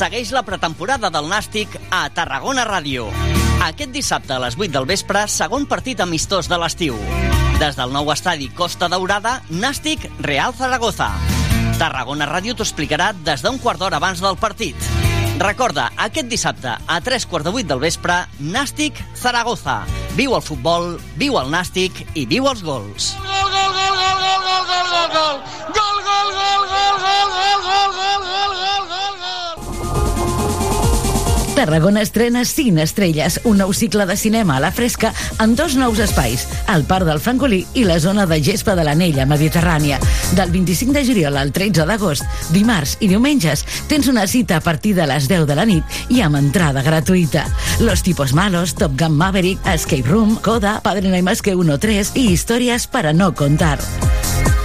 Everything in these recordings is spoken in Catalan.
Segueix la pretemporada del Nàstic a Tarragona Ràdio. Aquest dissabte a les 8 del vespre, segon partit amistós de l'estiu. Des del nou estadi Costa Daurada, Nàstic Real Zaragoza. Tarragona Ràdio t'ho explicarà des d'un quart d'hora abans del partit. Recorda, aquest dissabte, a tres quarts de vuit del vespre, Nàstic Zaragoza. Viu el futbol, viu el Nàstic i viu els gols. Tarragona estrena Cine Estrelles, un nou cicle de cinema a la fresca en dos nous espais, el Parc del Francolí i la zona de gespa de l'Anella Mediterrània. Del 25 de juliol al 13 d'agost, dimarts i diumenges, tens una cita a partir de les 10 de la nit i amb entrada gratuïta. Los tipos malos, Top Gun Maverick, Escape Room, Coda, Padre no hay más que uno 3 i històries para no contar.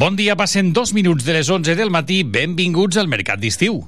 Bon dia, passen dos minuts de les 11 del matí. Benvinguts al Mercat d'Estiu.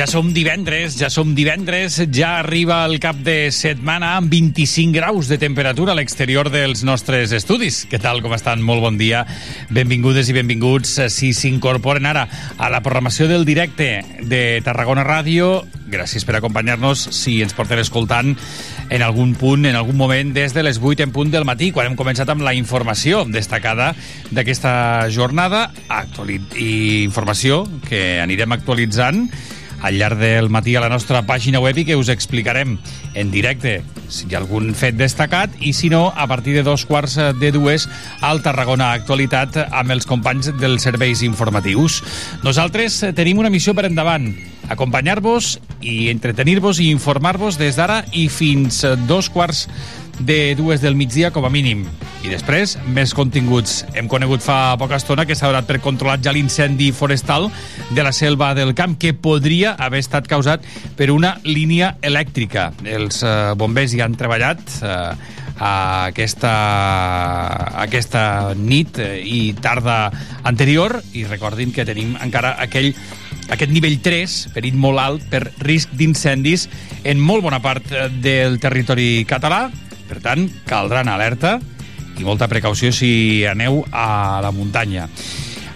Ja som divendres, ja som divendres, ja arriba el cap de setmana amb 25 graus de temperatura a l'exterior dels nostres estudis. Què tal, com estan? Molt bon dia. Benvingudes i benvinguts eh, si s'incorporen ara a la programació del directe de Tarragona Ràdio. Gràcies per acompanyar-nos si ens porten escoltant en algun punt, en algun moment, des de les 8 en punt del matí, quan hem començat amb la informació destacada d'aquesta jornada i informació que anirem actualitzant al llarg del matí a la nostra pàgina web i que us explicarem en directe si hi ha algun fet destacat i si no, a partir de dos quarts de dues al Tarragona Actualitat amb els companys dels serveis informatius. Nosaltres tenim una missió per endavant, acompanyar-vos i entretenir-vos i informar-vos des d'ara i fins dos quarts de dues del migdia com a mínim. I després, més continguts. Hem conegut fa poca estona que s'ha donat per controlat ja l'incendi forestal de la selva del camp, que podria haver estat causat per una línia elèctrica. Els eh, bombers hi han treballat eh, a aquesta, a aquesta nit eh, i tarda anterior i recordin que tenim encara aquell aquest nivell 3, perill molt alt per risc d'incendis en molt bona part eh, del territori català. Per tant, caldrà anar alerta i molta precaució si aneu a la muntanya.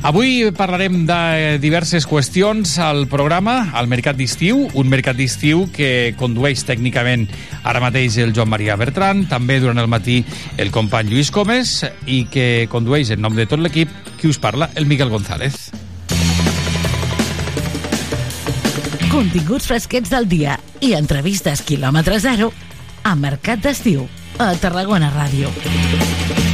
Avui parlarem de diverses qüestions al programa, al Mercat d'Estiu, un mercat d'estiu que condueix tècnicament ara mateix el Joan Maria Bertran, també durant el matí el company Lluís Comes i que condueix en nom de tot l'equip qui us parla, el Miguel González. continguts fresquets del dia i entrevistes quilòmetre zero a Mercat d'Estiu, a Tarragona Ràdio.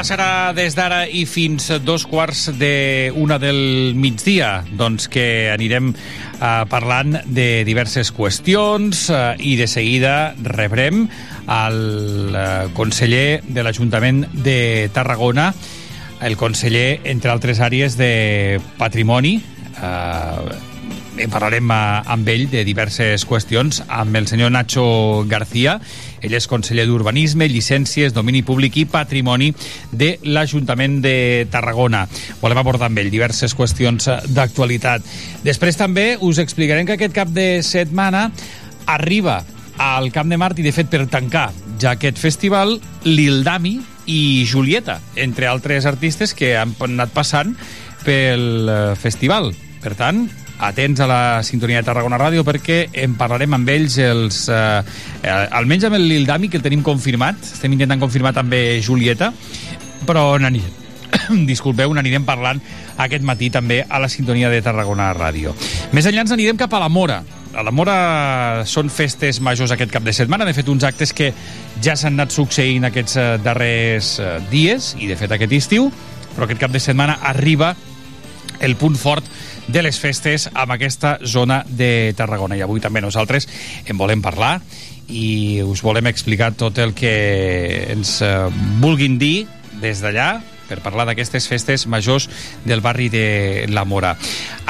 Passarà des d'ara i fins dos quarts de una del migdia? Doncs que anirem eh, parlant de diverses qüestions eh, i de seguida rebrem el eh, conseller de l'Ajuntament de Tarragona, el conseller, entre altres àrees, de patrimoni, eh, en parlarem eh, amb ell de diverses qüestions, amb el senyor Nacho García. Ell és conseller d'Urbanisme, Llicències, Domini Públic i Patrimoni de l'Ajuntament de Tarragona. Volem abordar amb ell diverses qüestions eh, d'actualitat. Després també us explicarem que aquest cap de setmana arriba al Camp de Mart i, de fet, per tancar ja aquest festival, Lildami i Julieta, entre altres artistes que han anat passant pel eh, festival. Per tant, atents a la sintonia de Tarragona Ràdio perquè en parlarem amb ells els, eh, eh, almenys amb el Lil Dami que el tenim confirmat, estem intentant confirmar també Julieta però n'anirem disculpeu, n'anirem parlant aquest matí també a la sintonia de Tarragona Ràdio. Més enllà ens anirem cap a la Mora. A la Mora són festes majors aquest cap de setmana, de fet uns actes que ja s'han anat succeint aquests eh, darrers eh, dies i de fet aquest estiu, però aquest cap de setmana arriba el punt fort de les festes amb aquesta zona de Tarragona. I avui també nosaltres en volem parlar i us volem explicar tot el que ens eh, vulguin dir des d'allà per parlar d'aquestes festes majors del barri de la Mora.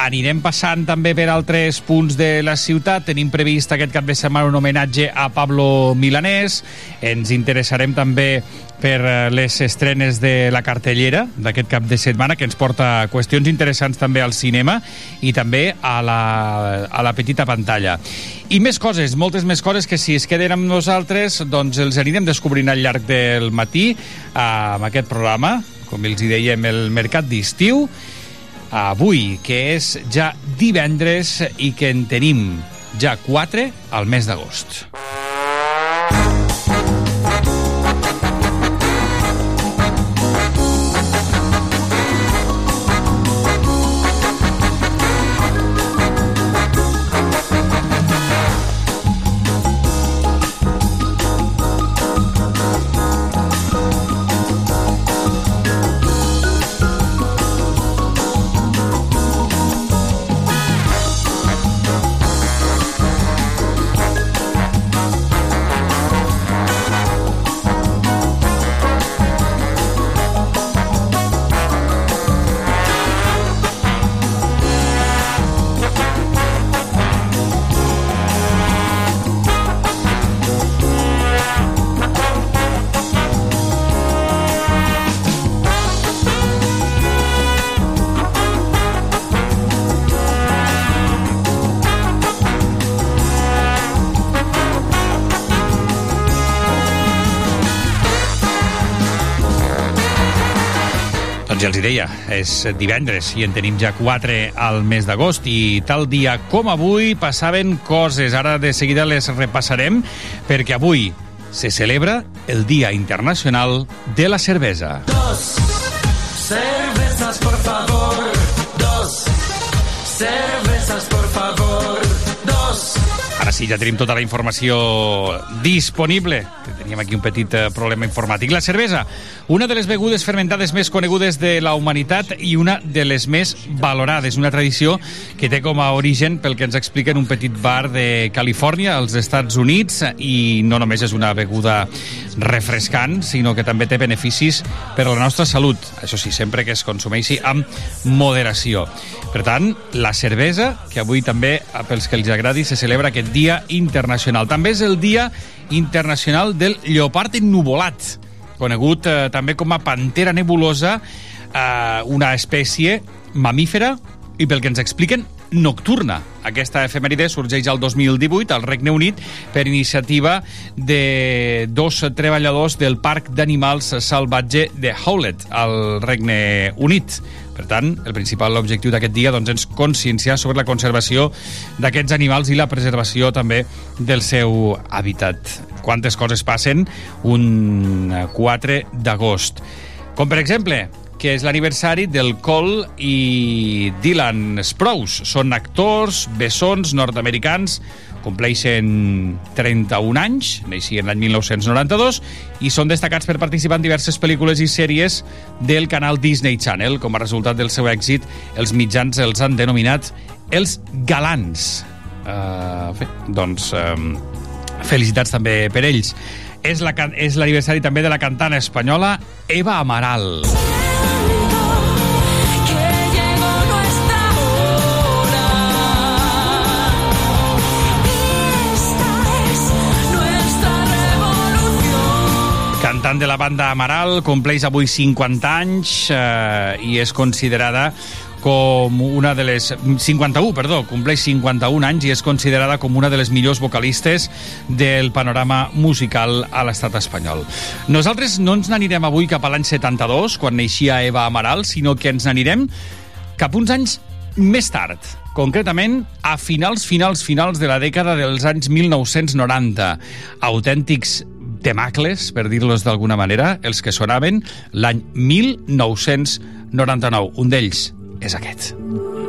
Anirem passant també per altres punts de la ciutat. Tenim previst aquest cap de setmana un homenatge a Pablo Milanés. Ens interessarem també per eh, les estrenes de la cartellera d'aquest cap de setmana, que ens porta qüestions interessants també al cinema i també a la, a la petita pantalla. I més coses, moltes més coses que si es queden amb nosaltres, doncs els anirem descobrint al llarg del matí eh, amb aquest programa, com els hi dèiem, el Mercat d'Estiu, avui, que és ja divendres i que en tenim ja 4 al mes d'agost. És divendres i en tenim ja 4 al mes d'agost i tal dia com avui passaven coses. Ara de seguida les repassarem perquè avui se celebra el Dia Internacional de la Cervesa. Dos cervezas, por favor. Dos cervezas, por favor. Ara sí, ja tenim tota la informació disponible, teníem aquí un petit eh, problema informàtic. La cervesa, una de les begudes fermentades més conegudes de la humanitat i una de les més valorades, una tradició que té com a origen, pel que ens expliquen, un petit bar de Califòrnia, als Estats Units, i no només és una beguda refrescant, sinó que també té beneficis per a la nostra salut. Això sí, sempre que es consumeixi amb moderació. Per tant, la cervesa, que avui també, pels que els agradi, se celebra aquest Dia Internacional. També és el Dia Internacional del Lleopard ennuvolat, conegut eh, també com a pantera nebulosa, eh, una espècie mamífera i pel que ens expliquen nocturna. Aquesta efemèride sorgeix al 2018 al Regne Unit per iniciativa de dos treballadors del Parc d'Animals Salvatge de Howlett, al Regne Unit. Per tant, el principal objectiu d'aquest dia doncs, és conscienciar sobre la conservació d'aquests animals i la preservació també del seu hàbitat. Quantes coses passen un 4 d'agost. Com per exemple, que és l'aniversari del Cole i Dylan Sprouse. Són actors, bessons nord-americans, compleixen 31 anys, neixien l'any 1992, i són destacats per participar en diverses pel·lícules i sèries del canal Disney Channel. Com a resultat del seu èxit, els mitjans els han denominat els galants. Uh, bé, doncs, um, felicitats també per ells. És la can- és l'aniversari també de la cantant espanyola Eva Amaral. Cantant de la banda Amaral, compleix avui 50 anys eh, i és considerada com una de les... 51, perdó, compleix 51 anys i és considerada com una de les millors vocalistes del panorama musical a l'estat espanyol. Nosaltres no ens n'anirem avui cap a l'any 72, quan neixia Eva Amaral, sinó que ens n'anirem cap uns anys més tard, concretament a finals, finals, finals de la dècada dels anys 1990. Autèntics temacles, per dir-los d'alguna manera, els que sonaven l'any 1999. Un d'ells és aquest. La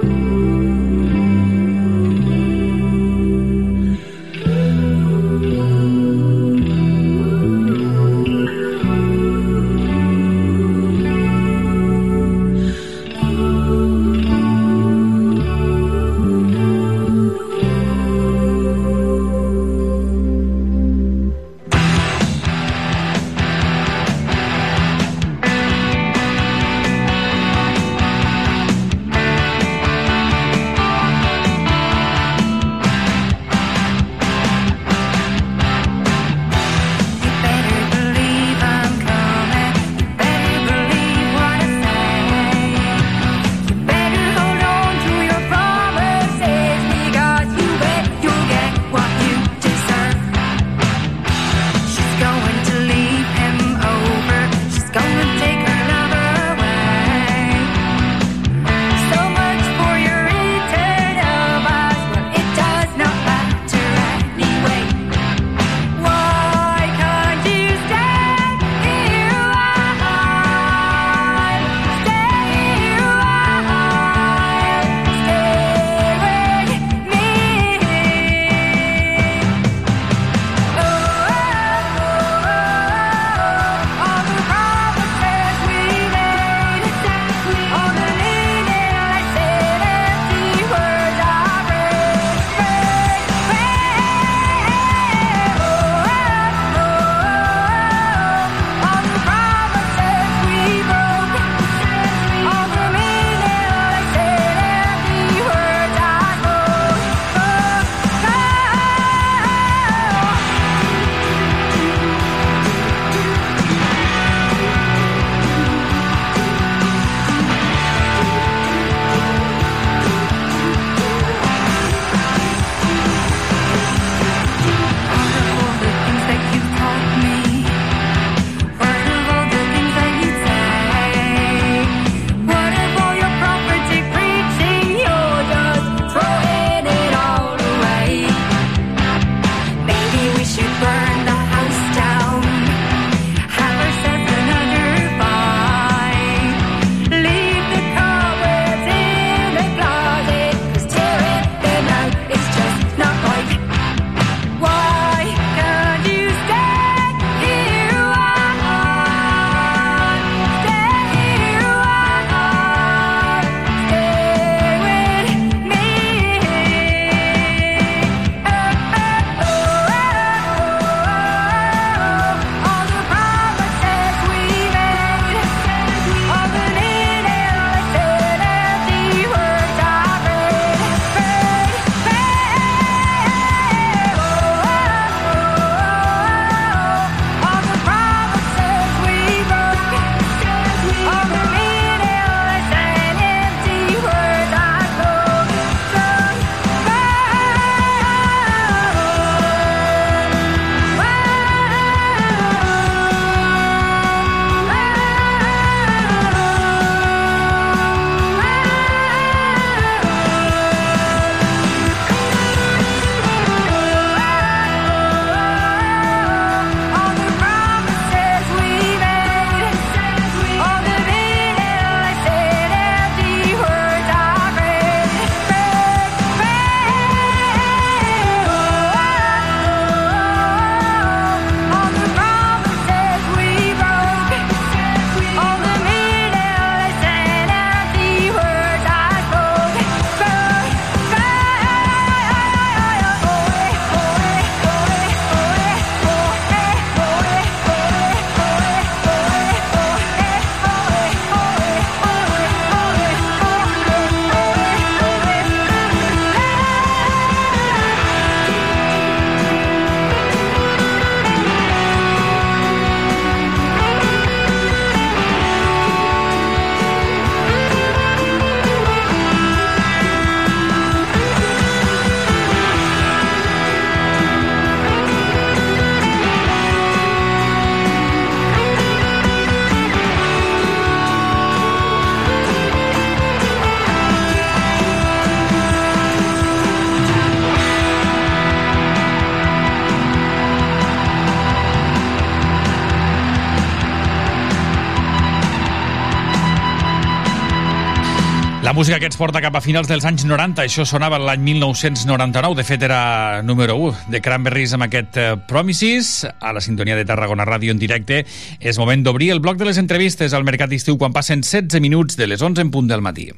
música que ens porta cap a finals dels anys 90, això sonava l'any 1999, de fet era número 1 de Cranberries amb aquest eh, Promises, a la sintonia de Tarragona Ràdio en directe. És moment d'obrir el bloc de les entrevistes al Mercat d'Estiu quan passen 16 minuts de les 11 en punt del matí.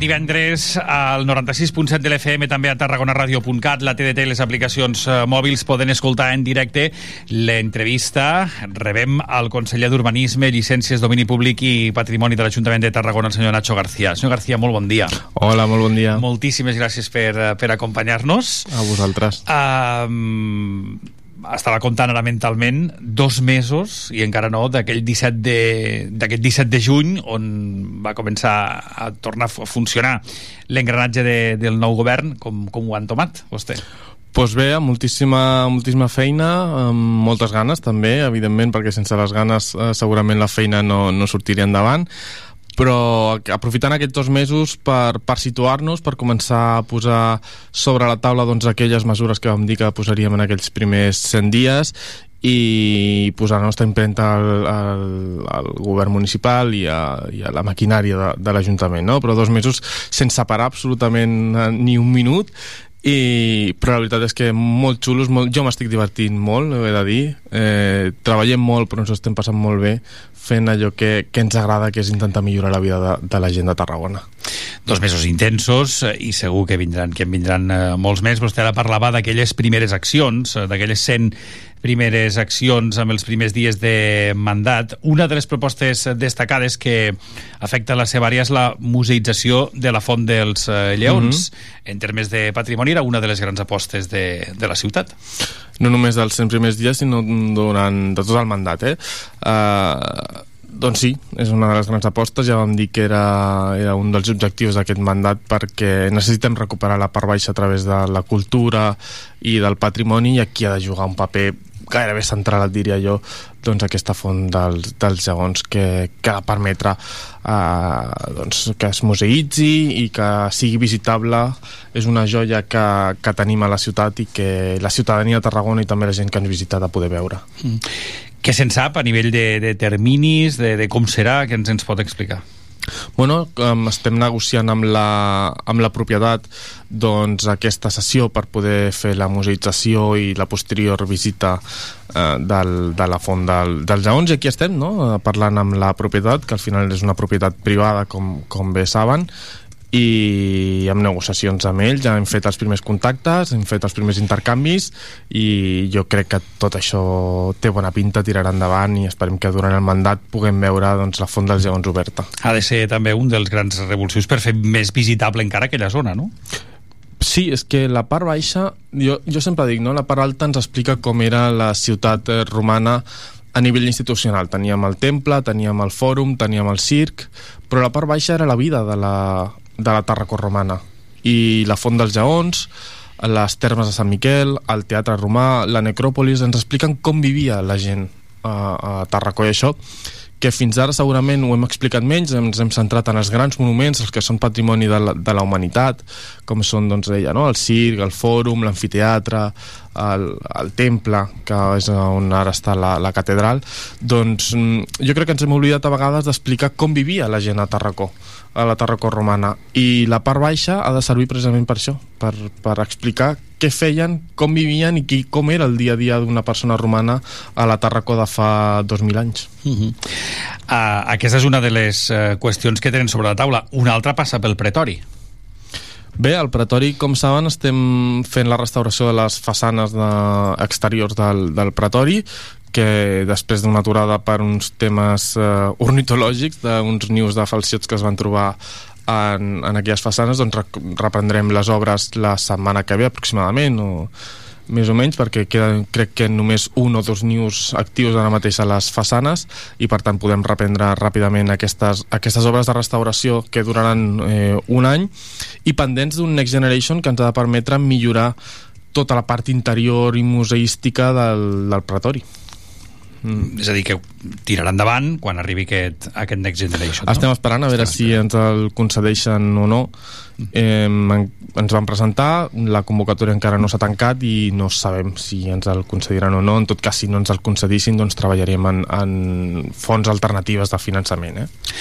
Aquest divendres al 96.7 de l'FM, també a tarragonaradio.cat, la TDT i les aplicacions eh, mòbils poden escoltar en directe l'entrevista. Rebem al conseller d'Urbanisme, Llicències, Domini Públic i Patrimoni de l'Ajuntament de Tarragona, el senyor Nacho García. Senyor García, molt bon dia. Hola, molt bon dia. Moltíssimes gràcies per, eh, per acompanyar-nos. A vosaltres. Um, estava comptant ara mentalment dos mesos i encara no d'aquell 17 de d'aquest 17 de juny on va començar a tornar a funcionar l'engranatge de, del nou govern com, com ho han tomat vostè? Pues bé, moltíssima, moltíssima feina, amb moltes ganes també, evidentment, perquè sense les ganes eh, segurament la feina no, no sortiria endavant però aprofitant aquests dos mesos per, per situar-nos, per començar a posar sobre la taula doncs, aquelles mesures que vam dir que posaríem en aquells primers 100 dies i posar la nostra impremta al, al, al govern municipal i a, i a la maquinària de, de l'Ajuntament, no? però dos mesos sense parar absolutament eh, ni un minut i, però la veritat és que molt xulos, molt, jo m'estic divertint molt, ho he de dir eh, treballem molt però ens estem passant molt bé fent allò que, que ens agrada que és intentar millorar la vida de, de la gent de Tarragona Dos mesos intensos eh, i segur que vindran que en vindran eh, molts més. Vostè ara parlava d'aquelles primeres accions, eh, d'aquelles 100 primeres accions amb els primers dies de mandat. Una de les propostes destacades que afecta la seva àrea és la museïtzació de la Font dels eh, Lleons. Mm -hmm. En termes de patrimoni era una de les grans apostes de, de la ciutat. No només dels 100 primers dies, sinó durant de tot el mandat. Eh? Uh, doncs sí, és una de les grans apostes. Ja vam dir que era, era un dels objectius d'aquest mandat perquè necessitem recuperar la part baixa a través de la cultura i del patrimoni i aquí ha de jugar un paper gairebé central, et diria jo, doncs aquesta font dels, dels segons que, que permetre eh, doncs, que es museïtzi i que sigui visitable. És una joia que, que tenim a la ciutat i que la ciutadania de Tarragona i també la gent que ens visita de poder veure. Mm. Què se'n sap a nivell de, de terminis, de, de com serà, que ens ens pot explicar? Bueno, um, estem negociant amb la, amb la propietat doncs, aquesta sessió per poder fer la museïtzació i la posterior visita eh, del, de la font del, dels lleons i aquí estem no? parlant amb la propietat que al final és una propietat privada com, com bé saben i amb negociacions amb ells ja hem fet els primers contactes, hem fet els primers intercanvis i jo crec que tot això té bona pinta, tirarà endavant i esperem que durant el mandat puguem veure doncs, la Font dels Lleons oberta. Ha de ser també un dels grans revulsius per fer més visitable encara aquella zona, no? Sí, és que la part baixa, jo, jo sempre dic, no? la part alta ens explica com era la ciutat eh, romana a nivell institucional. Teníem el temple, teníem el fòrum, teníem el circ, però la part baixa era la vida de la, de la Tarracó romana. I la Font dels Jaons les termes de Sant Miquel, el Teatre Romà, la Necròpolis, ens expliquen com vivia la gent a, a Tarracó i això que fins ara segurament ho hem explicat menys, ens hem centrat en els grans monuments, els que són patrimoni de la, de la humanitat, com són, doncs, deia, no? el circ, el fòrum, l'amfiteatre, el, el temple, que és on ara està la, la catedral, doncs mm, jo crec que ens hem oblidat a vegades d'explicar com vivia la gent a Tarracó a la Tarracó romana i la part baixa ha de servir precisament per això per, per explicar què feien, com vivien i qui, com era el dia a dia d'una persona romana a la Tarracó de fa 2.000 anys. Uh -huh. uh, Aquesta és una de les uh, qüestions que tenen sobre la taula. Una altra passa pel pretori. Bé, al Pretori, com saben, estem fent la restauració de les façanes de, exteriors del, del Pretori, que després d'una aturada per uns temes eh, ornitològics, d'uns nius de falciots que es van trobar en, en aquelles façanes, doncs reprendrem les obres la setmana que ve aproximadament, o més o menys, perquè queden, crec que només un o dos nius actius ara mateix a les façanes i per tant podem reprendre ràpidament aquestes, aquestes obres de restauració que duraran eh, un any i pendents d'un Next Generation que ens ha de permetre millorar tota la part interior i museística del, del pretori. Mm. És a dir, que tirarà endavant quan arribi aquest, aquest Next Generation. No? Estem esperant a veure si ens el concedeixen o no. Eh, ens van presentar, la convocatòria encara no s'ha tancat i no sabem si ens el concediran o no. En tot cas, si no ens el concedissin, doncs treballarem en, en fonts alternatives de finançament. Eh?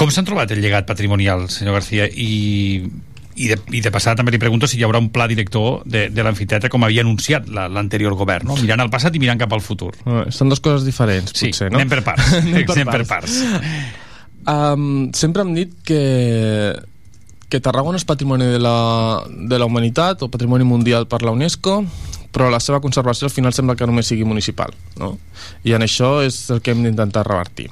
Com s'han trobat el llegat patrimonial, senyor García? I i de, i de passada també li pregunto si hi haurà un pla director de, de l'amfiteatre com havia anunciat l'anterior govern, no? mirant al passat i mirant cap al futur. Uh, són dues coses diferents, sí, potser, no? anem per parts. anem per anem parts. per parts. Um, sempre hem dit que que Tarragona és patrimoni de la, de la humanitat o patrimoni mundial per la UNESCO però la seva conservació al final sembla que només sigui municipal no? i en això és el que hem d'intentar revertir.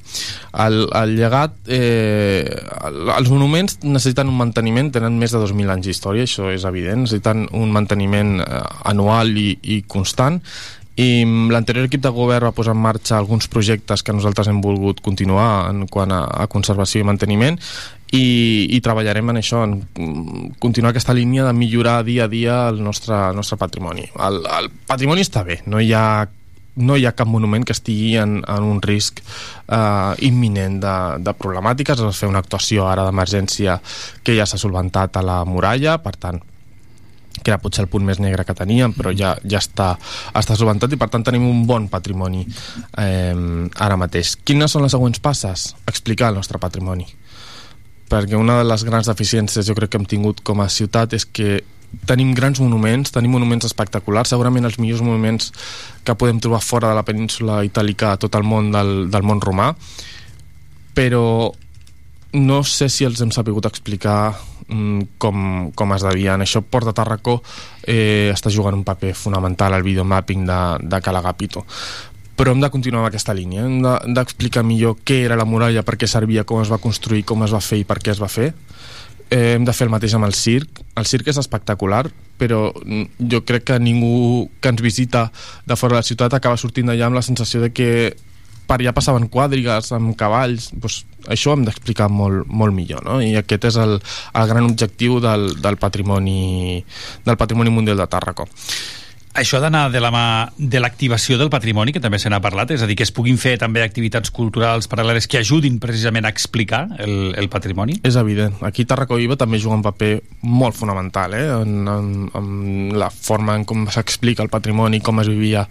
El, el llegat eh, el, els monuments necessiten un manteniment tenen més de 2.000 anys d'història això és evident, necessiten un manteniment eh, anual i, i constant. I l'anterior equip de govern va posar en marxa alguns projectes que nosaltres hem volgut continuar en quant a, a conservació i manteniment i, i treballarem en això, en mm, continuar aquesta línia de millorar dia a dia el nostre, el nostre patrimoni. El, el patrimoni està bé, no hi ha no hi ha cap monument que estigui en, en un risc eh, imminent de, de problemàtiques. Es va fer una actuació ara d'emergència que ja s'ha solventat a la muralla, per tant, que era potser el punt més negre que teníem, però ja, ja està, està solventat i per tant tenim un bon patrimoni eh, ara mateix. Quines són les següents passes? Explicar el nostre patrimoni. Perquè una de les grans deficiències jo crec que hem tingut com a ciutat és que tenim grans monuments, tenim monuments espectaculars, segurament els millors monuments que podem trobar fora de la península itàlica a tot el món del, del món romà, però no sé si els hem sabut explicar mm, com, com es devien. Això Port de Tarracó eh, està jugant un paper fonamental al videomapping de, de Calagapito però hem de continuar amb aquesta línia. Hem d'explicar de, millor què era la muralla per què servia, com es va construir, com es va fer i per què es va fer. Eh, hem de fer el mateix amb el circ. El circ és espectacular però jo crec que ningú que ens visita de fora de la ciutat acaba sortint d'allà amb la sensació de que per allà passaven quadrigues amb cavalls. Doncs això ho hem d'explicar molt, molt millor no? i aquest és el, el gran objectiu del, del patrimoni del patrimoni mundial de Tàrraco això d'anar de la mà de l'activació del patrimoni, que també se n'ha parlat, és a dir, que es puguin fer també activitats culturals paral·leles que ajudin precisament a explicar el, el patrimoni? És evident. Aquí Tarracó Iba també juga un paper molt fonamental eh? en, en, en la forma en com s'explica el patrimoni, com es vivia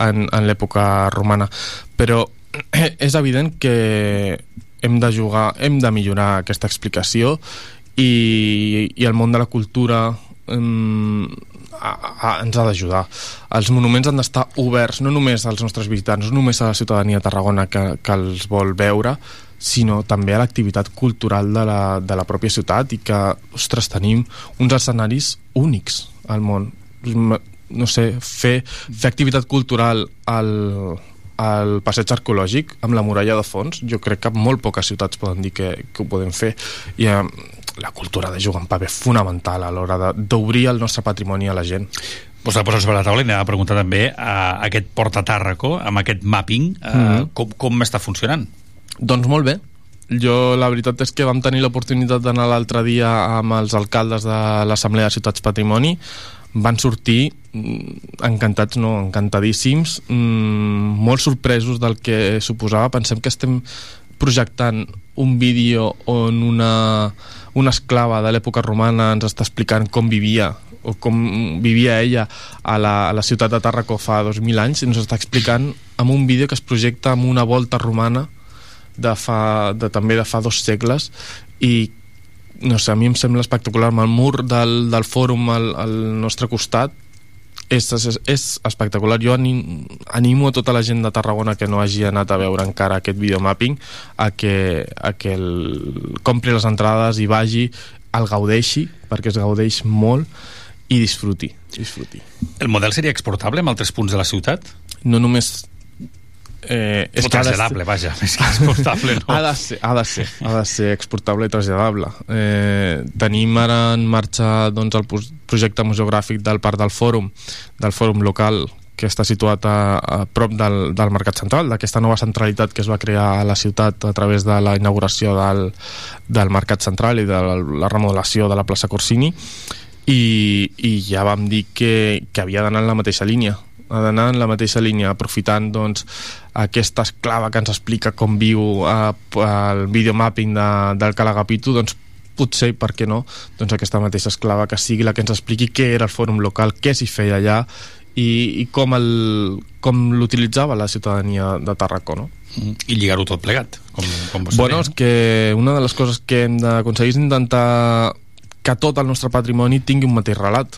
en, en l'època romana. Però és evident que hem de jugar, hem de millorar aquesta explicació i, i el món de la cultura um, a, a, ens ha d'ajudar. Els monuments han d'estar oberts no només als nostres visitants, no només a la ciutadania de Tarragona que, que els vol veure, sinó també a l'activitat cultural de la, de la pròpia ciutat i que, ostres, tenim uns escenaris únics al món. No sé, fer, fer activitat cultural al, al passeig arqueològic amb la muralla de fons, jo crec que molt poques ciutats poden dir que, que ho podem fer i eh, la cultura de jugar un paper fonamental a l'hora d'obrir el nostre patrimoni a la gent Pues la posa sobre la taula i anem a preguntar també a aquest Porta Tàrraco, amb aquest mapping, eh, mm -hmm. com, com està funcionant? Doncs molt bé. Jo la veritat és que vam tenir l'oportunitat d'anar l'altre dia amb els alcaldes de l'Assemblea de Ciutats Patrimoni van sortir mm, encantats, no, encantadíssims, mmm, molt sorpresos del que suposava. Pensem que estem projectant un vídeo on una, una esclava de l'època romana ens està explicant com vivia o com vivia ella a la, a la ciutat de Tàrraco fa 2.000 anys i ens està explicant amb un vídeo que es projecta amb una volta romana de fa, de, també de fa dos segles i no sé, a mi em sembla espectacular amb el mur del, del fòrum al, al nostre costat és, és, és espectacular jo anim, animo a tota la gent de Tarragona que no hagi anat a veure encara aquest videomapping a que, a que el, compri les entrades i vagi el gaudeixi perquè es gaudeix molt i disfruti, disfruti. El model seria exportable amb altres punts de la ciutat? No només Eh, és o traslladable, vaja, més que exportable, no? ha, de ser, ha, de ser, ha de ser exportable i traslladable. Eh, tenim ara en marxa doncs, el projecte museogràfic del Parc del Fòrum, del Fòrum local, que està situat a, a prop del, del Mercat Central, d'aquesta nova centralitat que es va crear a la ciutat a través de la inauguració del, del Mercat Central i de la, la remodelació de la plaça Corsini, i, i ja vam dir que, que havia d'anar en la mateixa línia ha d'anar en la mateixa línia, aprofitant doncs, aquesta esclava que ens explica com viu eh, el videomapping de, del Calagapitu, doncs potser, per què no, doncs aquesta mateixa esclava que sigui la que ens expliqui què era el fòrum local, què s'hi feia allà i, i com el- com l'utilitzava la ciutadania de Tarracó, no? I lligar-ho tot plegat, com, com vostè Bueno, és que una de les coses que hem d'aconseguir és intentar que tot el nostre patrimoni tingui un mateix relat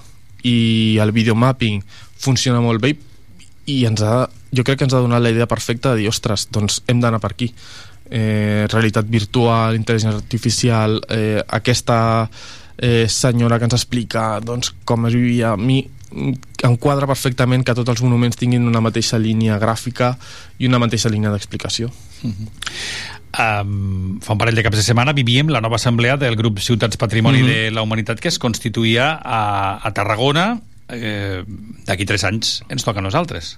i el videomapping funciona molt bé i ens ha, jo crec que ens ha donat la idea perfecta de dir, ostres, doncs hem d'anar per aquí. Eh, realitat virtual, intel·ligència artificial eh, aquesta eh, senyora que ens explica doncs, com es vivia. A mi mm, enquadra perfectament que tots els monuments tinguin una mateixa línia gràfica i una mateixa línia d'explicació Um, fa un parell de caps de setmana vivíem la nova assemblea del grup Ciutats Patrimoni Mhm. de la Humanitat que es constituïa a, a Tarragona eh, d'aquí tres anys ens toca a nosaltres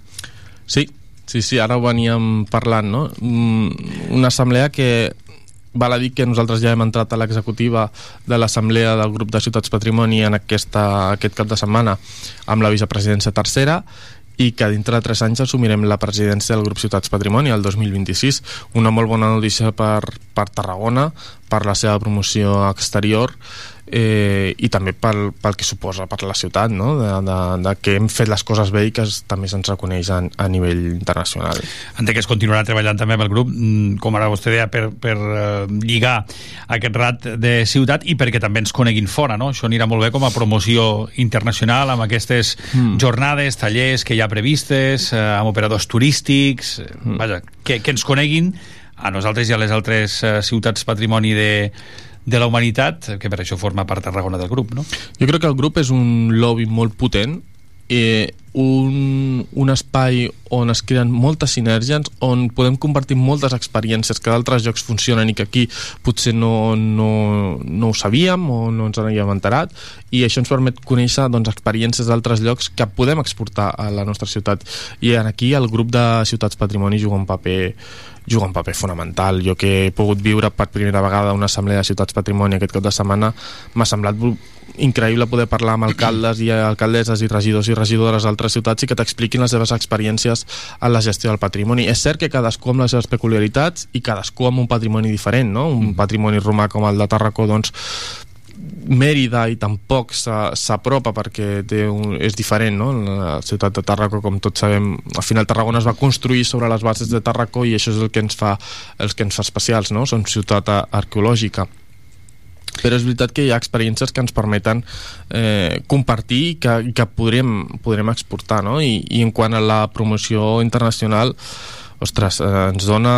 Sí, sí, sí, ara ho veníem parlant, no? Mm, Una assemblea que val a dir que nosaltres ja hem entrat a l'executiva de l'assemblea del grup de Ciutats Patrimoni en aquesta, aquest cap de setmana amb la vicepresidència tercera i que dintre de 3 anys assumirem la presidència del grup Ciutats Patrimoni el 2026 una molt bona notícia per, per Tarragona per la seva promoció exterior eh, i també pel, pel que suposa per la ciutat no? de, de, de que hem fet les coses bé i que es, també se'ns reconeix a, a nivell internacional entenc que es continuarà treballant també amb el grup mm, com ara vostè deia per, per eh, lligar aquest rat de ciutat i perquè també ens coneguin fora no? això anirà molt bé com a promoció internacional amb aquestes Mm. jornades, tallers que hi ha previstes eh, amb operadors turístics eh, Mm. vaja, que, que ens coneguin a nosaltres i a les altres eh, ciutats patrimoni de, de la humanitat que per això forma part Tarragona del grup no? Jo crec que el grup és un lobby molt potent eh, un, un espai on es creen moltes sinergies, on podem compartir moltes experiències que d'altres llocs funcionen i que aquí potser no, no, no ho sabíem o no ens n'havíem enterat i això ens permet conèixer doncs, experiències d'altres llocs que podem exportar a la nostra ciutat i en aquí el grup de Ciutats Patrimoni juga un paper juga un paper fonamental. Jo que he pogut viure per primera vegada una assemblea de Ciutats Patrimoni aquest cap de setmana m'ha semblat increïble poder parlar amb alcaldes i alcaldesses i regidors i regidores d'altres ciutats i que t'expliquin les seves experiències en la gestió del patrimoni. És cert que cadascú amb les seves peculiaritats i cadascú amb un patrimoni diferent, no? Un patrimoni romà com el de Tarracó, doncs, Mèrida i tampoc s'a- s'apropa perquè té un, és diferent no? la ciutat de Tarracó com tots sabem al final Tarragona es va construir sobre les bases de Tarracó i això és el que ens fa, els que ens fa especials no? som ciutat a- arqueològica però és veritat que hi ha experiències que ens permeten eh, compartir i que, que podrem, podrem exportar no? I, i en quant a la promoció internacional ostres, eh, ens dona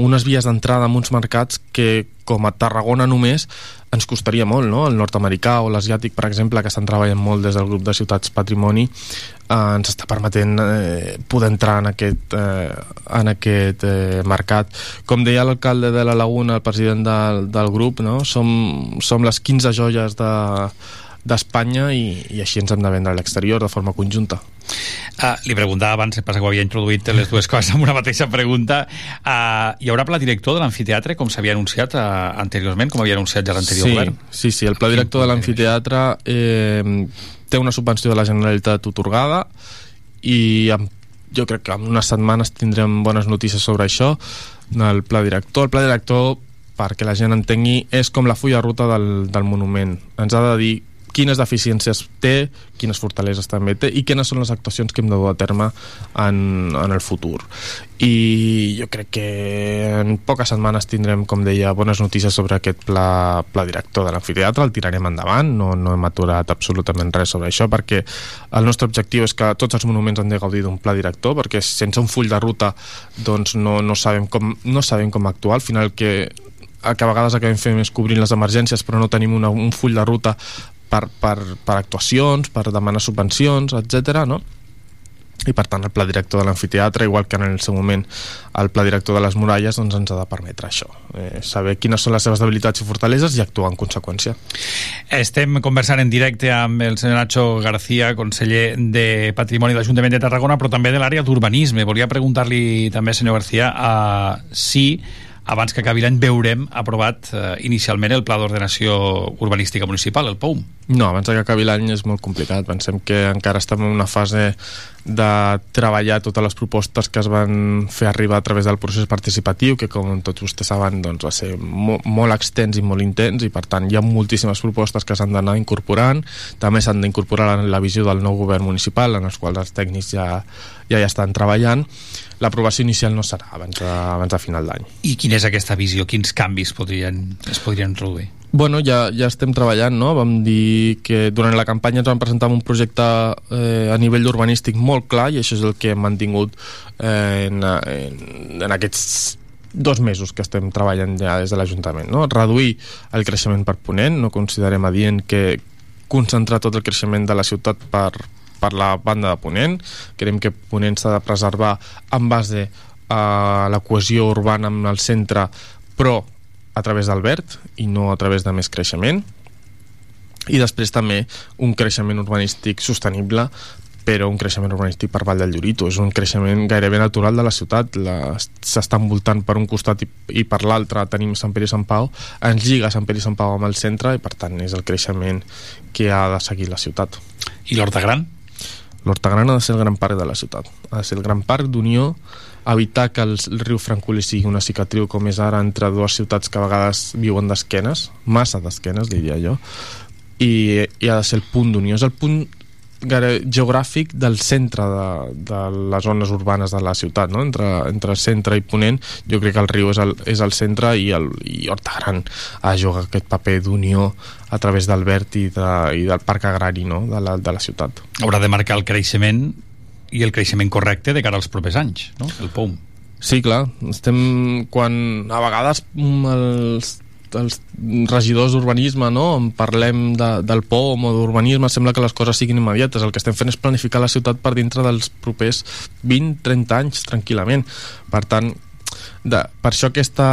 unes vies d'entrada en uns mercats que com a Tarragona només ens costaria molt, no? El nord-americà o l'asiàtic, per exemple, que estan treballant molt des del grup de Ciutats Patrimoni, eh, ens està permetent eh, poder entrar en aquest, eh, en aquest eh, mercat. Com deia l'alcalde de la Laguna, el president del, del grup, no? som, som les 15 joies de d'Espanya i, i així ens hem de vendre a l'exterior de forma conjunta. Uh, li preguntava abans, em passa que ho havia introduït les dues coses amb una mateixa pregunta. Uh, hi haurà pla director de l'amfiteatre, com s'havia anunciat uh, anteriorment, com havia anunciat ja l'anterior sí, govern? Sí, sí, el pla director de l'amfiteatre eh, té una subvenció de la Generalitat otorgada i amb, jo crec que en unes setmanes tindrem bones notícies sobre això el pla director. El pla director, perquè la gent entengui, és com la fulla ruta del, del monument. Ens ha de dir quines deficiències té, quines fortaleses també té i quines són les actuacions que hem de dur a terme en, en el futur. I jo crec que en poques setmanes tindrem, com deia, bones notícies sobre aquest pla, pla director de l'amfiteatre, el tirarem endavant, no, no hem aturat absolutament res sobre això, perquè el nostre objectiu és que tots els monuments han de gaudir d'un pla director, perquè sense un full de ruta doncs no, no, sabem, com, no sabem com actuar, al final que que a vegades acabem fent és cobrint les emergències però no tenim una, un full de ruta per, per, per actuacions, per demanar subvencions, etc. no? i per tant el pla director de l'amfiteatre igual que en el seu moment el pla director de les muralles doncs ens ha de permetre això eh, saber quines són les seves debilitats i fortaleses i actuar en conseqüència Estem conversant en directe amb el senyor Nacho García, conseller de Patrimoni de l'Ajuntament de Tarragona, però també de l'àrea d'urbanisme. Volia preguntar-li també, senyor García, uh, si abans que acabi l'any veurem aprovat uh, inicialment el Pla d'Ordenació Urbanística Municipal, el POUM. No, abans que acabi l'any és molt complicat. Pensem que encara estem en una fase de treballar totes les propostes que es van fer arribar a través del procés participatiu, que com tots vostès saben doncs, va ser mo molt extens i molt intens i per tant hi ha moltíssimes propostes que s'han d'anar incorporant, també s'han d'incorporar la, la visió del nou govern municipal en els quals els tècnics ja, ja hi estan treballant l'aprovació inicial no serà abans de, abans de final d'any. I quina és aquesta visió? Quins canvis podrien, es podrien introduir? Bueno, ja, ja estem treballant, no? Vam dir que durant la campanya ens vam presentar un projecte eh, a nivell urbanístic molt clar i això és el que hem mantingut eh, en, en, en aquests dos mesos que estem treballant ja des de l'Ajuntament, no? Reduir el creixement per ponent, no considerem adient que concentrar tot el creixement de la ciutat per, per la banda de Ponent. Creiem que Ponent s'ha de preservar en base a la cohesió urbana amb el centre, però a través del verd i no a través de més creixement. I després també un creixement urbanístic sostenible però un creixement urbanístic per Vall del Llorito. És un creixement gairebé natural de la ciutat. S'està envoltant per un costat i, i per l'altre tenim Sant Pere i Sant Pau. Ens lliga Sant Pere i Sant Pau amb el centre i per tant és el creixement que ha de seguir la ciutat. I l'Horta Gran? L'Horta Gran ha de ser el gran parc de la ciutat. Ha de ser el gran parc d'unió evitar que el, riu Francolí sigui una cicatriu com és ara entre dues ciutats que a vegades viuen d'esquenes, massa d'esquenes, diria jo, i, i ha de ser el punt d'unió. És el punt geogràfic del centre de, de les zones urbanes de la ciutat, no? entre, entre centre i ponent, jo crec que el riu és el, és el centre i, el, i Horta Gran ha de jugar aquest paper d'unió a través del verd i, de, i del parc agrari no? de, la, de la ciutat. Haurà de marcar el creixement i el creixement correcte de cara als propers anys, no? el POUM. Sí, clar, estem quan a vegades mm, els, els regidors d'urbanisme no? en parlem de, del POM o d'urbanisme sembla que les coses siguin immediates el que estem fent és planificar la ciutat per dintre dels propers 20-30 anys tranquil·lament per tant, de, per això aquesta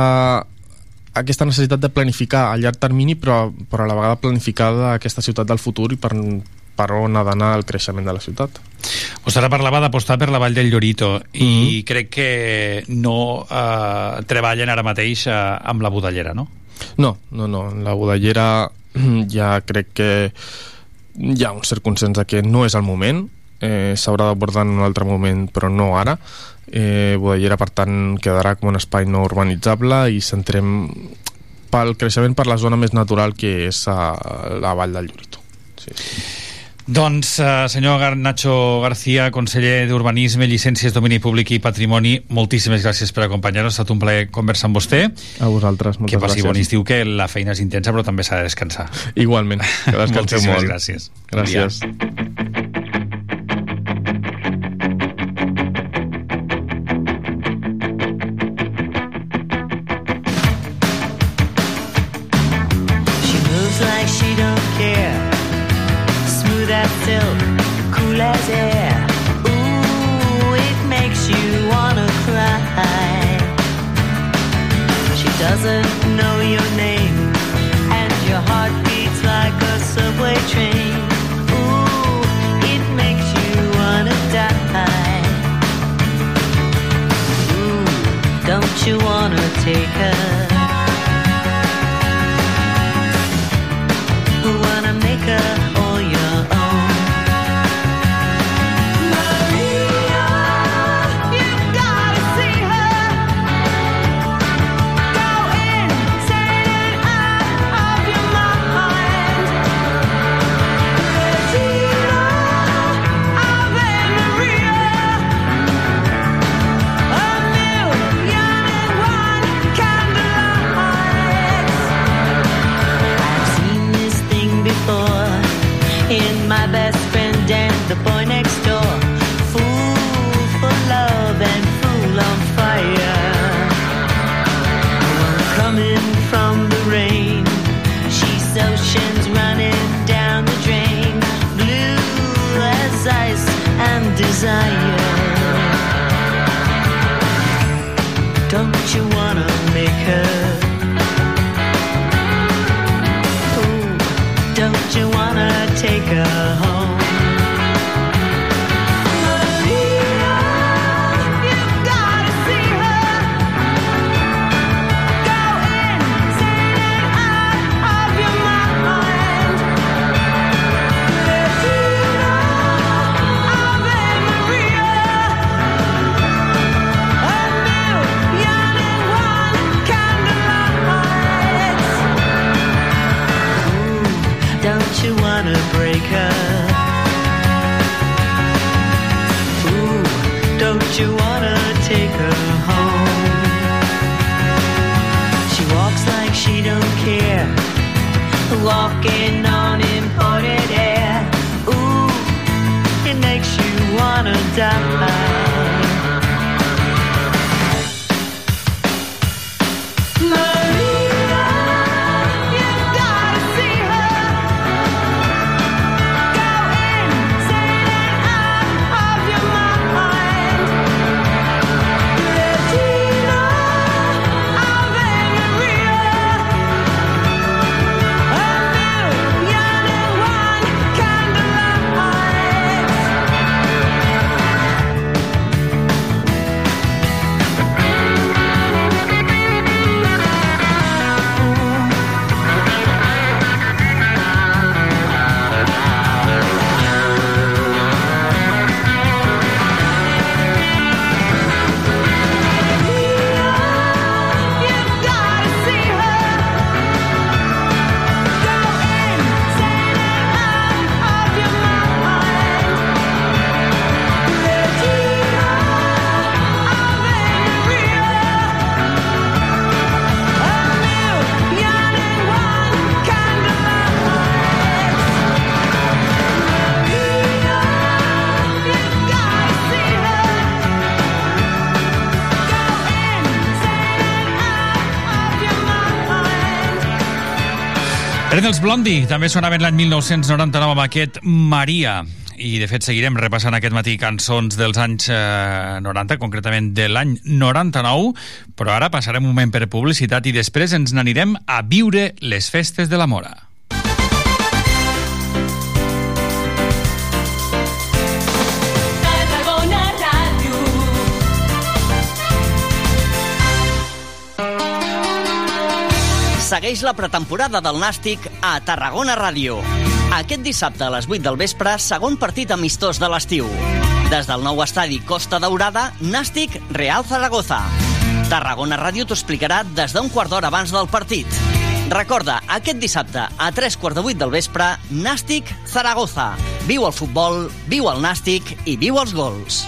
aquesta necessitat de planificar a llarg termini però, però a la vegada planificar aquesta ciutat del futur i per, per on ha d'anar el creixement de la ciutat. Vostè ara parlava d'apostar per la Vall del Llorito i mm -hmm. crec que no eh, treballen ara mateix eh, amb la budellera, no? No, no, no. La budellera ja crec que hi ha un cert consens de que no és el moment, eh, s'haurà d'abordar en un altre moment, però no ara. Eh, budellera, per tant, quedarà com un espai no urbanitzable i centrem pel creixement per la zona més natural que és a la Vall del Llorito. Sí, sí. Doncs, eh, senyor Gar Nacho García, conseller d'Urbanisme, Llicències, Domini Públic i Patrimoni, moltíssimes gràcies per acompanyar-nos. Ha estat un plaer conversar amb vostè. A vosaltres, moltes que passi gràcies. bon estiu, que la feina és intensa, però també s'ha de descansar. Igualment, que descanseu Moltíssimes molt. gràcies. Gràcies. taken Eren els Blondie, també sonaven l'any 1999 amb aquest Maria. I, de fet, seguirem repassant aquest matí cançons dels anys eh, 90, concretament de l'any 99, però ara passarem un moment per publicitat i després ens n'anirem a viure les festes de la Mora. Segueix la pretemporada del Nàstic a Tarragona Ràdio. Aquest dissabte a les 8 del vespre, segon partit amistós de l'estiu. Des del nou estadi Costa Daurada, Nàstic Real Zaragoza. Tarragona Ràdio t'ho explicarà des d'un quart d'hora abans del partit. Recorda, aquest dissabte a 3 quarts de 8 del vespre, Nàstic Zaragoza. Viu el futbol, viu el Nàstic i viu els gols.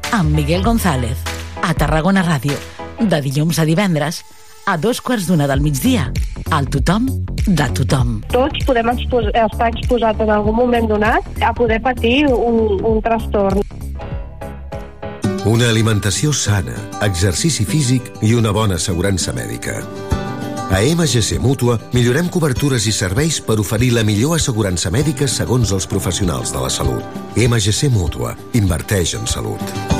amb Miguel González. A Tarragona Ràdio. De dilluns a divendres a dos quarts d'una del migdia. El tothom de tothom. Tots podem expos estar exposats en algun moment donat a poder patir un, un trastorn. Una alimentació sana, exercici físic i una bona assegurança mèdica. A MGC Mútua millorem cobertures i serveis per oferir la millor assegurança mèdica segons els professionals de la salut. MGC Mútua. Inverteix en salut.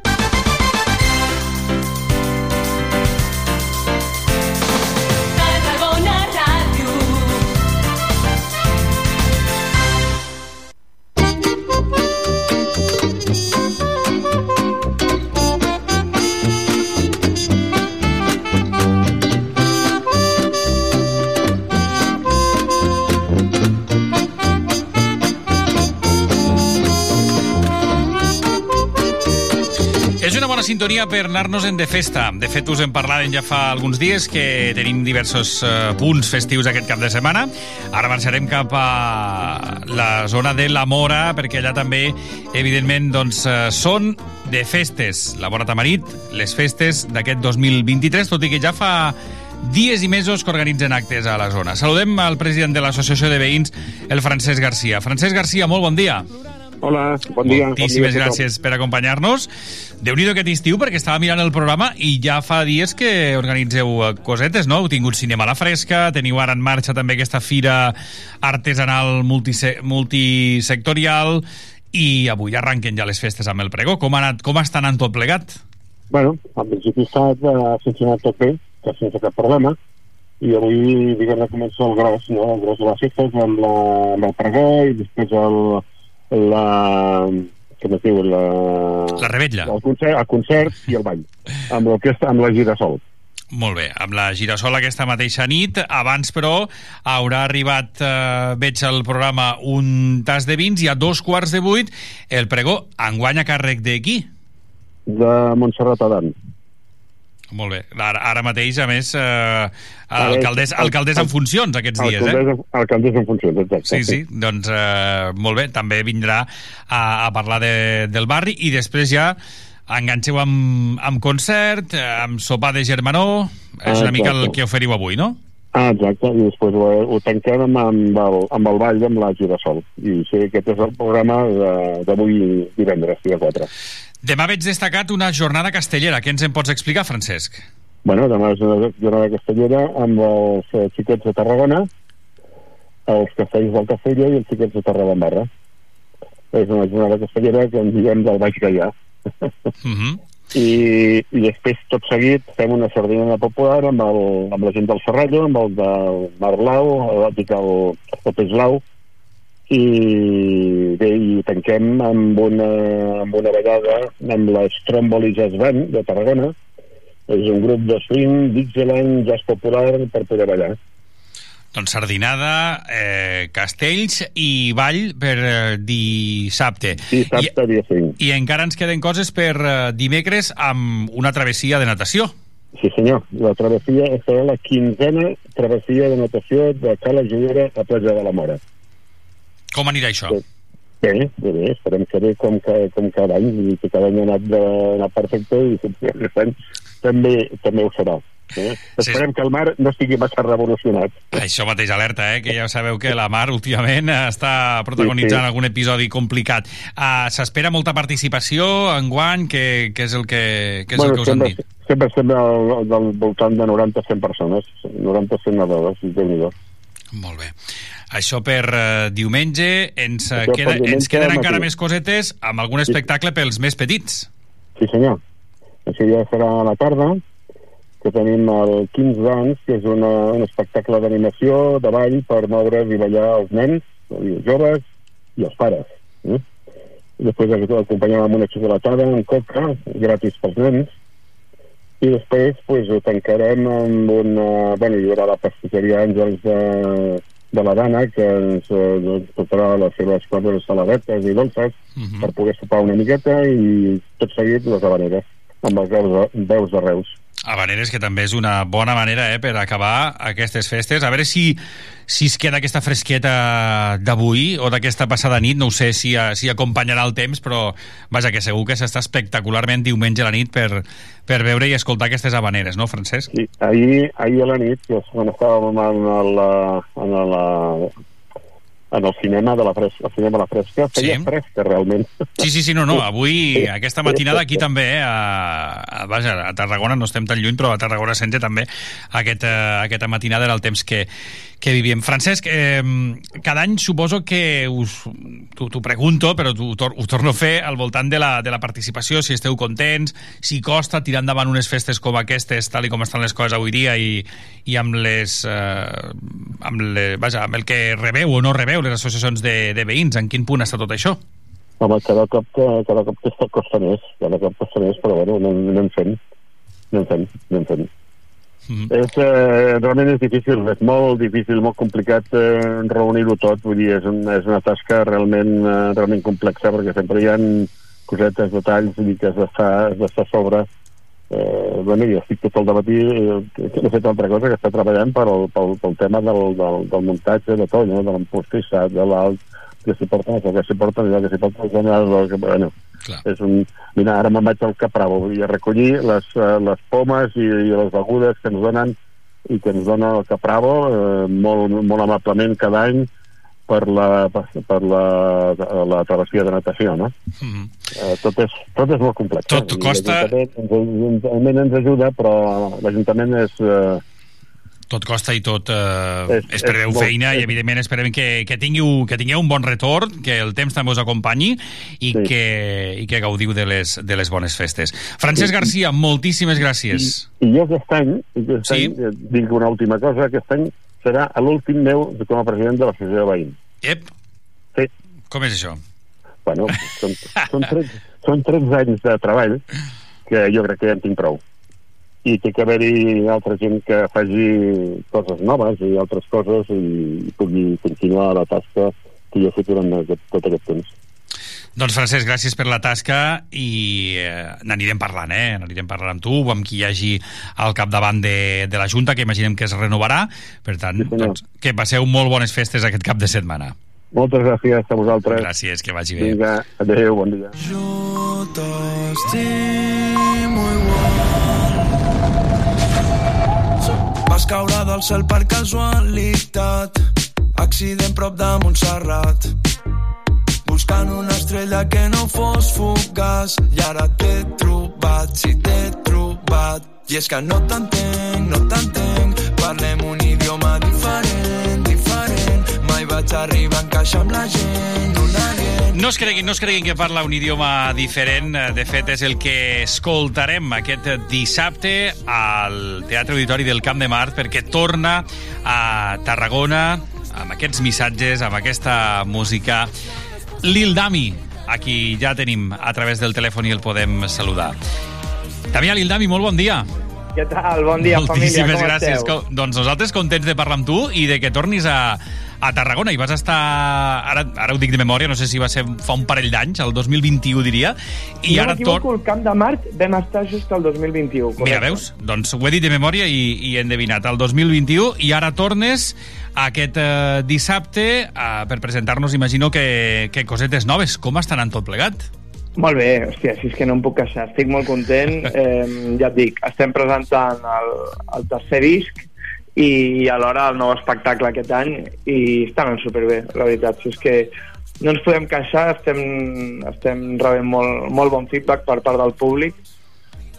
Sintonia per anar-nos en de festa. De fet, us en parlàvem ja fa alguns dies que tenim diversos eh, punts festius aquest cap de setmana. Ara marxarem cap a la zona de la Mora, perquè allà també, evidentment, doncs, eh, són de festes. La Mora Tamarit, les festes d'aquest 2023, tot i que ja fa dies i mesos que organitzen actes a la zona. Saludem al president de l'Associació de Veïns, el Francesc Garcia. Francesc Garcia, molt bon dia. Hola, bon dia. Moltíssimes bon dia gràcies per acompanyar-nos. déu nhi aquest estiu, perquè estava mirant el programa i ja fa dies que organitzeu eh, cosetes, no? Heu tingut cinema a la fresca, teniu ara en marxa també aquesta fira artesanal multise multisectorial i avui arranquen ja les festes amb el pregó. Com ha, anat, com està anant tot plegat? Bueno, en principi està uh, funcionant tot bé, que sense cap problema, i avui, diguem-ne, comença el gros, no? El gros de les festes amb, la, amb el pregó i després el, la, com es diu, la... La rebetlla. El concert, el concert i el ball, amb l'orquestra, amb la Girasol. Molt bé, amb la Girasol aquesta mateixa nit. Abans, però, haurà arribat, eh, veig al programa, un tas de vins i a dos quarts de vuit el pregó enguany a càrrec de qui? De Montserrat Adan. Molt bé. Ara, ara mateix, a més, eh, alcaldessa, alcaldessa en funcions aquests dies, eh? Alcaldessa en funcions, exacte. Sí, sí, doncs eh, molt bé, també vindrà a, a parlar de, del barri i després ja enganxeu amb, amb concert, eh, amb sopar de germanor, és una mica el que oferiu avui, no? Ah, exacte, i després ho, ho tanquem amb, amb, el, amb el ball amb la Girasol. I sí, aquest és el programa de- d'avui divendres, dia 4. Demà veig destacat una jornada castellera. Què ens en pots explicar, Francesc? Bueno, demà és una jornada castellera amb els eh, xiquets de Tarragona, els castells del Castella i els xiquets de Tarragona. És una jornada castellera que en diem del Baix Gaià. Mm -hmm. I, I després, tot seguit, fem una sardinada popular amb, el, amb la gent del Serrallo, amb el del Mar Blau, el, el, el Peix Blau, i bé, i tanquem amb una, amb una ballada amb la Stromboli Jazz Band de Tarragona. És un grup de swing, Dixieland, jazz popular per poder ballar. Doncs sardinada, eh, castells i ball per eh, dissabte. Dissabte, dia 5. I encara ens queden coses per eh, dimecres amb una travessia de natació. Sí, senyor. La travessia serà la quinzena travessia de natació de Cala Joguera a Platja de la Mora. Com anirà això? Bé, bé, bé, esperem que bé com, que, com cada any, i que cada any ha anat, de, ha anat perfecte i aquest any també, també ho serà. Eh? Esperem que el mar no estigui massa revolucionat. Això mateix, alerta, eh? que ja sabeu que la Mar últimament està protagonitzant Sí, sí. algun episodi complicat. Uh, S'espera molta participació en guany, què, què és el que, què és el que us han sempre, dit? sempre estem al, del voltant de 90-100 persones, 90-100 nedadors, déu nhi Molt bé. Això per uh, diumenge. Ens, uh, queda, diumenge ens queden al encara matí. més cosetes amb algun espectacle pels més petits. Sí, senyor. Això ja serà a la tarda, que tenim el 15 d'anys, que és una, un espectacle d'animació, de ball, per moure's i ballar els nens, els joves i els pares. Eh? I després acompanyem amb una xocolatada, amb coca, gratis pels nens, i després pues, ho tancarem amb una... Bueno, hi haurà la pastisseria Àngels de, de la Dana, que ens eh, portarà les seves coses saladetes i dolces Mhm. per poder sopar una miqueta i tot seguit les habaneres amb les veus de, veus de Reus. Habaneres, que també és una bona manera eh, per acabar aquestes festes. A veure si, si es queda aquesta fresqueta d'avui o d'aquesta passada nit. No ho sé si, si acompanyarà el temps, però vaja, que segur que s'està espectacularment diumenge a la nit per, per veure i escoltar aquestes habaneres, no, Francesc? Sí, ahir, ahir a la nit, quan estàvem en el, en el, en el cinema de la fresca, el cinema de la fresca, feia Sí. fresca realment. Sí, sí, sí, no, no. Avui, aquesta matinada aquí també, eh, a, a, vaja, a Tarragona no estem tan lluny, però a Tarragona Centre també aquesta, aquesta matinada era el temps que, que vivíem. Francesc, eh, cada any suposo que us... T'ho pregunto, però t'ho tor ho torno a fer al voltant de la, de la participació, si esteu contents, si costa tirar endavant unes festes com aquestes, tal i com estan les coses avui dia, i, i amb les... Eh, amb, le, vaja, amb el que rebeu o no rebeu les associacions de, de veïns, en quin punt està tot això? Home, cada cop, que, cada cop que està costa més, cada cop costa més, però bueno, anem, anem fent, anem fent, anem fent. Mm. És, eh, realment és difícil, és molt difícil, molt complicat eh, reunir-ho tot, vull dir, és, un, és una tasca realment, eh, realment complexa, perquè sempre hi ha cosetes, detalls, vull dir que has d'estar d'estar a sobre. Eh, bueno, jo estic tot el matí, eh, no he fet altra cosa que estar treballant pel, pel, pel tema del, del, del muntatge de tot, no? de l'empostissat, de l'alt, que s'hi porta això, que s'hi porta allò, que s'hi porta allò, que, bueno, Clar. és un... Mira, ara me'n vaig al Capravo, dir, a recollir les, eh, les pomes i, i les begudes que ens donen i que ens dona el Capravo eh, molt, molt amablement cada any per la, per, la, la travessia de natació, no? Mm. Eh, tot, és, tot és molt complex. Tot eh? I costa- L'Ajuntament ens, ajuda, però l'Ajuntament és... Eh, tot costa i tot eh, És- es preveu és molt- feina i és- evidentment esperem que, que, tingueu, que tingueu un bon retorn, que el temps també us acompanyi i, Sí. que, i que gaudiu de les, de les bones festes. Francesc Garcia, moltíssimes gràcies. I jo aquest any, i aquest Sí? any eh, dic una última cosa, aquest any serà l'últim meu com a president de l'associació de veïns. Ep. Sí. Com és això? Bueno, són, són, 13, són 13 anys de treball que jo crec que ja en tinc prou. I té que haver-hi altra gent que faci coses noves i altres coses i pugui continuar la tasca que jo he fet durant aquest, tot aquest temps. Doncs Francesc, gràcies per la tasca i eh, n'anirem parlant, eh? N'anirem parlant amb tu, o amb qui hi hagi al capdavant de, de la Junta, que imaginem que es renovarà. Per tant, doncs, que passeu molt bones festes aquest cap de setmana. Moltes gràcies a vosaltres. Gràcies, que vagi bé. Vinga, adéu, bon dia. Jo t'estimo igual. Vas caure del cel per casualitat, accident prop de Montserrat. Buscant una estrella que no fos fugaç i ara t'he trobat, sí t'he trobat. I és que no t'entenc, no t'entenc, parlem un idioma diferent, diferent. Mai vaig arribar a encaixar amb la gent. No es creguin, no es creguin que parla un idioma diferent. De fet, és el que escoltarem aquest dissabte al Teatre Auditori del Camp de Mart perquè torna a Tarragona amb aquests missatges, amb aquesta música. Lil Dami, a qui ja tenim a través del telèfon i el podem saludar. Damià Lil Dami, molt bon dia. Què tal? Bon dia, família, Moltíssimes gràcies. Com, doncs nosaltres contents de parlar amb tu i de que tornis a, a Tarragona. I vas estar, ara, ara ho dic de memòria, no sé si va ser fa un parell d'anys, el 2021 diria, i no ara m'equivoco, el Camp de Mart vam estar just el 2021. Correcte. Mira, veus? Doncs ho he dit de memòria i, i he endevinat. El 2021 i ara tornes aquest eh, dissabte eh, per presentar-nos, imagino, que, que cosetes noves. Com està anant tot plegat? Molt bé, hòstia, si és que no em puc queixar. Estic molt content. Eh, ja et dic, estem presentant el, el tercer disc i alhora el nou espectacle aquest any i està anant superbé, la veritat. Si és que no ens podem queixar, estem, estem rebent molt, molt bon feedback per part del públic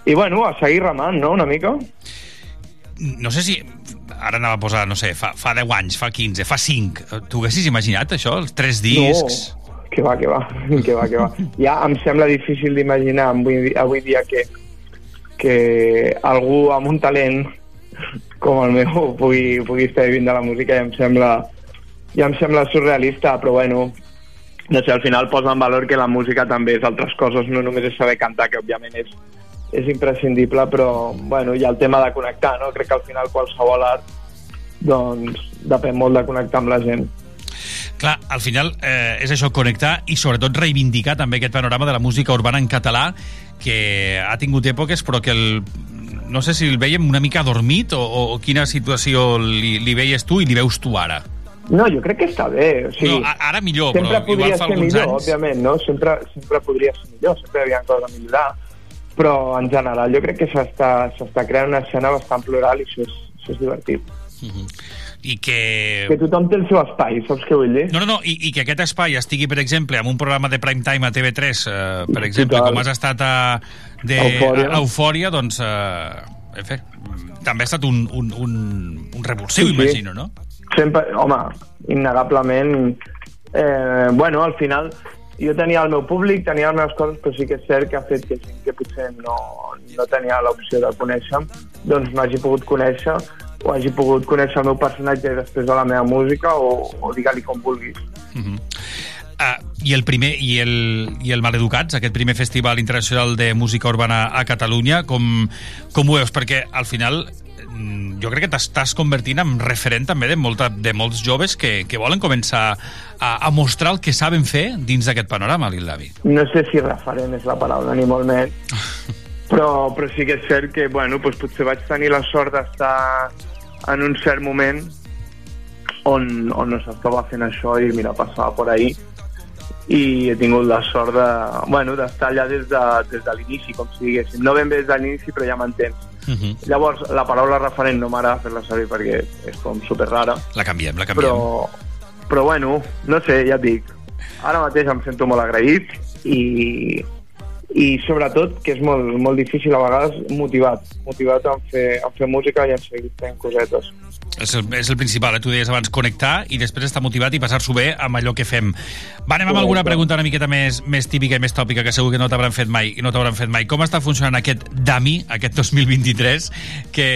i bueno, a seguir remant, no?, una mica. No sé si... Ara anava a posar, no sé, fa, fa 10 anys, fa 15, fa 5. Tu haguessis imaginat això, els tres discs? No, que va, que va, que va, que va. Ja em sembla difícil d'imaginar avui, avui dia que, que algú amb un talent com el meu pugui, pugui estar vivint de la música ja em sembla ja em sembla surrealista, però bueno, no sé, al final posa en valor que la música també és altres coses, no només és saber cantar, que òbviament és, és imprescindible, però bueno, hi ha el tema de connectar, no? Crec que al final qualsevol art doncs depèn molt de connectar amb la gent. Clar, al final eh, és això, connectar i sobretot reivindicar també aquest panorama de la música urbana en català que ha tingut èpoques però que el, no sé si el veiem una mica adormit o, o, quina situació li, li veies tu i li veus tu ara. No, jo crec que està bé. O sigui, no, ara millor, sempre però igual fa ser alguns millor, anys... òbviament, no? Sempre, sempre podria ser millor, sempre hi havia coses a millorar, però en general jo crec que s'està creant una escena bastant plural i això és, això és divertit. Uh -huh. I que... Que tothom té el seu espai, saps què vull dir? No, no, no, i, i que aquest espai estigui, per exemple, en un programa de prime time a TV3, eh, per exemple, Total. com has estat a, de, Eufòria. Eufòria, doncs, eh, en fi, també ha estat un, un, un, un revulsiu, Sí, sí. imagino, no? Sempre, home, innegablement... Eh, bueno, al final jo tenia el meu públic, tenia les meves coses, però sí que és cert que ha fet que gent que potser no, no tenia l'opció de conèixer doncs m'hagi pogut conèixer o hagi pogut conèixer el meu personatge després de la meva música o, o digue-li com vulguis. Uh -huh. Ah, I el primer i el, i el Maleducats, aquest primer festival internacional de música urbana a Catalunya, com, com ho veus? Perquè al final mm, jo crec que t'estàs convertint en referent també de, molta, de molts joves que, que volen començar a, a mostrar el que saben fer dins d'aquest panorama, Lil Davi. No sé si referent és la paraula, ni molt menys, però, però sí que és cert que, bueno, doncs potser vaig tenir la sort d'estar en un cert moment on, on no s'estava fent això i mira, passava per ahí i he tingut la sort de, bueno, d'estar allà des de, des de l'inici, com si diguéssim. No ben bé des de l'inici, però ja m'entens. Uh -huh. Llavors, la paraula referent no m'agrada fer-la servir perquè és com super rara, La canviem, la canviem. però, però bueno, no sé, ja et dic. Ara mateix em sento molt agraït i, i sobretot, que és molt, molt difícil a vegades, motivat. Motivat en fer, en fer música i en seguir fent cosetes. És el, és el principal, eh? tu deies abans, connectar i després estar motivat i passar-s'ho bé amb allò que fem. Va, anem amb alguna pregunta una miqueta més, més típica i més tòpica que segur que no t'hauran fet mai i no t'hauran fet mai. Com està funcionant aquest DAMI, aquest 2023, que,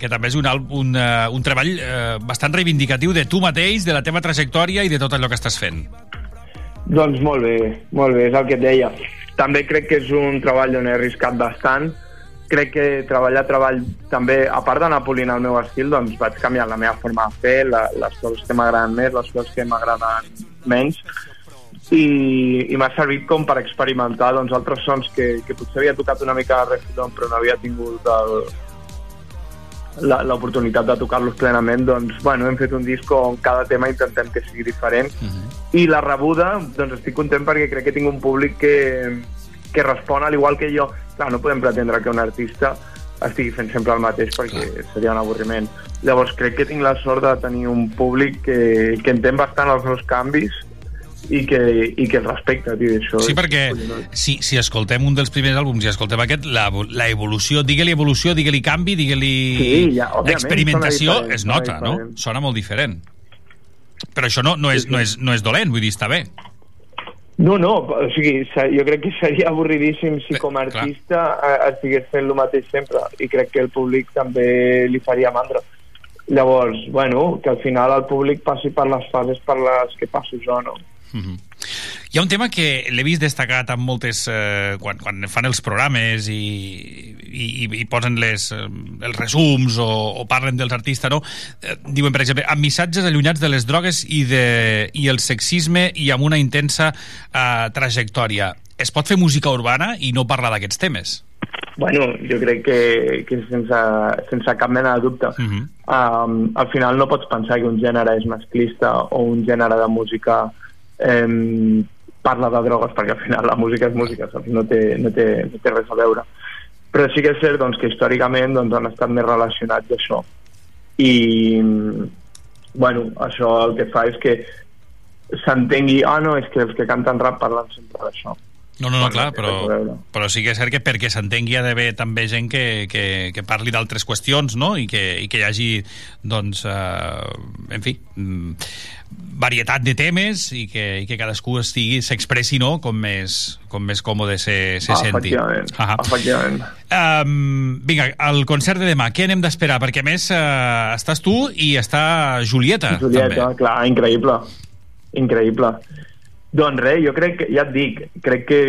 que també és un, un, uh, un treball uh, bastant reivindicatiu de tu mateix, de la teva trajectòria i de tot allò que estàs fent? Doncs molt bé, molt bé, és el que et deia. També crec que és un treball on he arriscat bastant. Crec que treballar treball també, a part d'anar polint el meu estil, doncs vaig canviar la meva forma de fer, la, les coses que m'agraden més, les coses que m'agraden menys, i, i m'ha servit com per experimentar doncs, altres sons que, que potser havia tocat una mica de refilón però no havia tingut l'oportunitat de tocar-los plenament, doncs, bueno, hem fet un disc on cada tema intentem que sigui diferent. I la rebuda, doncs estic content perquè crec que tinc un públic que, que respon al igual que jo. Clar, no podem pretendre que un artista estigui fent sempre el mateix perquè seria un avorriment. Llavors crec que tinc la sort de tenir un públic que, que entén bastant els meus canvis i que, i que el respecta, tio, això Sí, perquè si, si escoltem un dels primers àlbums i escoltem aquest, la, la evolució, digue-li evolució, digue-li canvi, digue-li Sí, ja, òbviament, experimentació, sona diferent, es nota, no? Sona molt diferent. Però això no, no, és, no, és, no és dolent, vull dir, està bé. No, no, o sigui, jo crec que seria avorridíssim si com a artista eh, estigués fent el mateix sempre i crec que el públic també li faria mandra. Llavors, bueno, que al final el públic passi per les fases per les que passo jo, no? Mhm. Hi ha un tema que l'he vist destacat amb moltes... Eh, quan, quan fan els programes i, i, i, i posen les, eh, els resums o, o parlen dels artistes, no? Eh, diuen, per exemple, amb missatges allunyats de les drogues i, de, i el sexisme i amb una intensa eh, trajectòria. Es pot fer música urbana i no parlar d'aquests temes? Bueno, jo crec que, que sense, sense cap mena de dubte. Uh -huh. um, al final no pots pensar que un gènere és masclista o un gènere de música um, parla de drogues, perquè al final la música és música, saps? No, té, no, té, no té res a veure. Però sí que és cert doncs, que històricament doncs, han estat més relacionats això. I, bueno, això el que fa és que s'entengui, ah, no, és que els que canten rap parlen sempre d'això. No, no, no, clar, però, però sí que és cert que perquè s'entengui ha d'haver també gent que, que, que parli d'altres qüestions, no?, i que, i que hi hagi, doncs, eh, en fi, mm, varietat de temes i que, i que cadascú estigui, s'expressi, no?, com més, com més còmode se, se ah, senti. Efectivament, ah efectivament. Um, vinga, el concert de demà, què anem d'esperar? Perquè, a més, uh, estàs tu i està Julieta, Julieta, també. clar, increïble. Increïble. Doncs res, jo crec que, ja et dic, crec que,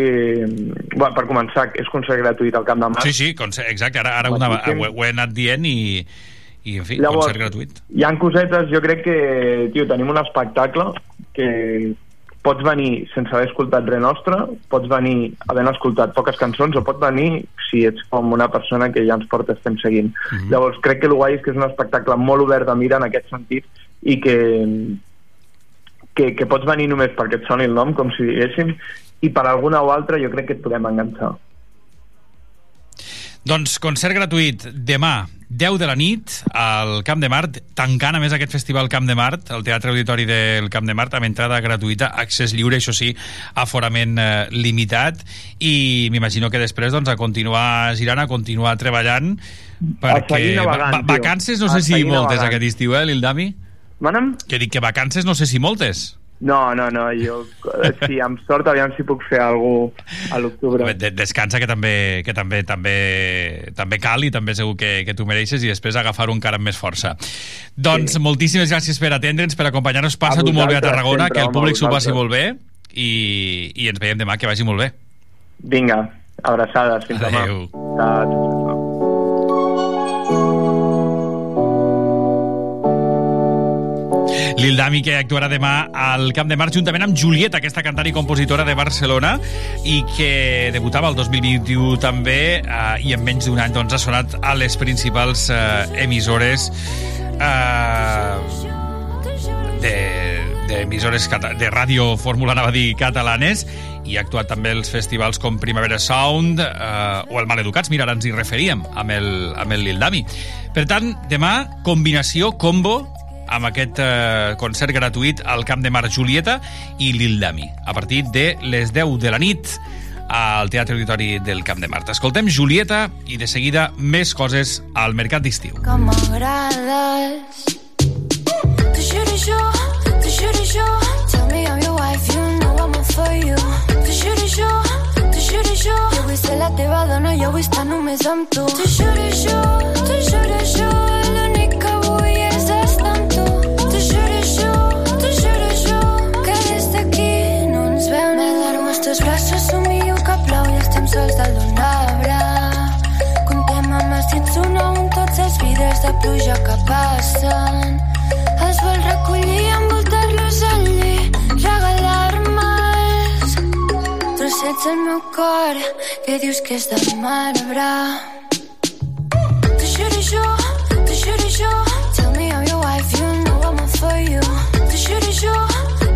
bueno, per començar, és concert gratuït al Camp de Mar. Sí, sí, concert, exacte, ara, ara una, ho, ho he anat dient i, i en fi, Llavors, concert gratuït. Hi han cosetes, jo crec que, tio, tenim un espectacle que pots venir sense haver escoltat res nostre, pots venir havent escoltat poques cançons, o pots venir si ets com una persona que ja ens porta estem seguint. Mm -hmm. Llavors, crec que el guai és que és un espectacle molt obert de mira en aquest sentit i que, que, que pots venir només perquè et soni el nom, com si diguéssim, i per alguna o altra jo crec que et podem enganxar. Doncs concert gratuït demà, 10 de la nit, al Camp de Mart, tancant a més aquest festival Camp de Mart, el Teatre Auditori del Camp de Mart, amb entrada gratuïta, accés lliure, això sí, aforament eh, limitat, i m'imagino que després doncs, a continuar girant, a continuar treballant, perquè navegant, va vacances no sé si moltes navegant. aquest estiu, eh, l'Ildami? Mana'm? Que dic que vacances no sé si moltes. No, no, no, jo, sí, amb sort, aviam si puc fer alguna cosa a l'octubre. De Descansa, que també, que també, també, també cal i també segur que, que tu mereixes i després agafar un cara amb més força. Doncs sí. moltíssimes gràcies per atendre'ns, per acompanyar-nos. Passa tu molt bé a Tarragona, sempre, que el públic s'ho passi molt bé i, i ens veiem demà, que vagi molt bé. Vinga, abraçades, fins Adeu. demà. Adéu. L'Ildami, que actuarà demà al Camp de Mar juntament amb Julieta, aquesta cantant i compositora de Barcelona i que debutava el 2021 també eh, i en menys d'un any doncs, ha sonat a les principals eh, emissores eh, de, de emissores de ràdio fórmula anava a dir catalanes i ha actuat també els festivals com Primavera Sound eh, o el Maleducats, mira, ara ens hi referíem amb el, amb el Lildami. Per tant, demà, combinació, combo amb aquest eh, concert gratuït al Camp de Mar Julieta i Lildami, a partir de les 10 de la nit al Teatre Auditori del Camp de Mart. Escoltem Julieta i de seguida més coses al Mercat d'Estiu. Que m'agrades. Tu juro jo, tu juro jo. Tell me I'm your wife, you know I'm all for you. Tu juro jo, tu juro jo. Jo vull ser la teva dona, jo vull estar només amb tu. Tu juro jo, tu juro jo. L'únic que vull de pluja que passen els vol recollir, envoltar-los al llit, regalar-me'ls. Trossets al meu cor, que dius que és de marbre. T'ho juro jo, t'ho juro jo, tell me your wife, you know I'm all for you. T'ho juro jo,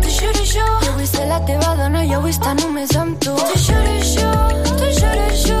t'ho juro jo, jo vull ser la teva dona, jo vull estar només amb tu. T'ho juro jo, t'ho juro jo,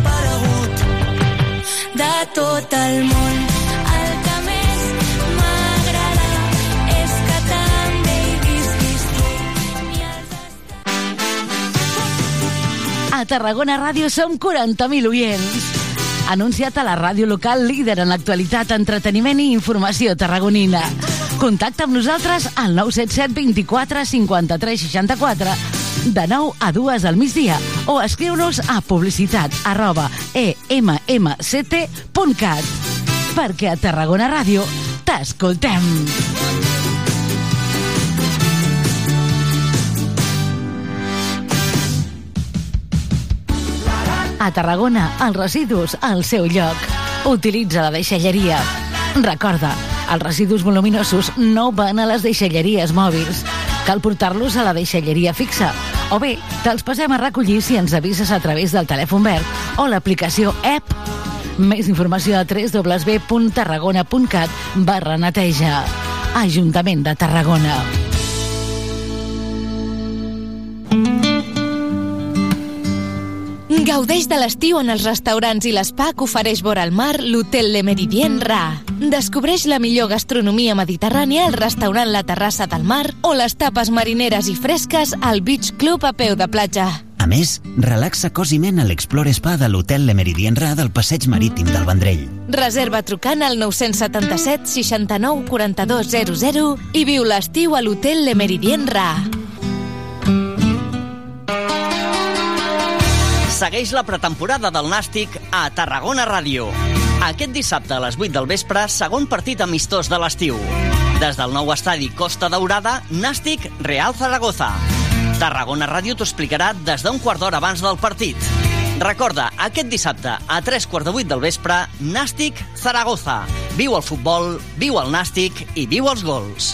De tot el món. El que més m'agrada és que també hi visquis tu. A Tarragona Ràdio som 40.000 oients. Anunciat a la ràdio local líder en l'actualitat, entreteniment i informació tarragonina. Contacta amb nosaltres al 977 24 53 64 de 9 a 2 al migdia o escriu-nos a publicitat arroba emmct.cat perquè a Tarragona Ràdio t'escoltem. A Tarragona, els residus al seu lloc. Utilitza la deixalleria. Recorda, els residus voluminosos no van a les deixalleries mòbils. Cal portar-los a la deixalleria fixa. O bé, te'ls passem a recollir si ens avises a través del telèfon verd o l'aplicació app. Més informació a www.tarragona.cat barra neteja. Ajuntament de Tarragona. Gaudeix de l'estiu en els restaurants i l'espa que ofereix vora el mar l'Hotel Le Meridien Ra. Descobreix la millor gastronomia mediterrània al restaurant La Terrassa del Mar o les tapes marineres i fresques al Beach Club a peu de platja. A més, relaxa cos i ment a l'Explore Spa de l'Hotel Le Meridien Ra del Passeig Marítim del Vendrell. Reserva trucant al 977 69 42 00 i viu l'estiu a l'Hotel Le Meridien Ra. Segueix la pretemporada del Nàstic a Tarragona Ràdio. Aquest dissabte a les 8 del vespre, segon partit amistós de l'estiu. Des del nou estadi Costa Daurada, Nàstic Real Zaragoza. Tarragona Ràdio t'ho explicarà des d'un quart d'hora abans del partit. Recorda, aquest dissabte, a 3 quarts de 8 del vespre, Nàstic Zaragoza. Viu el futbol, viu el Nàstic i viu els gols.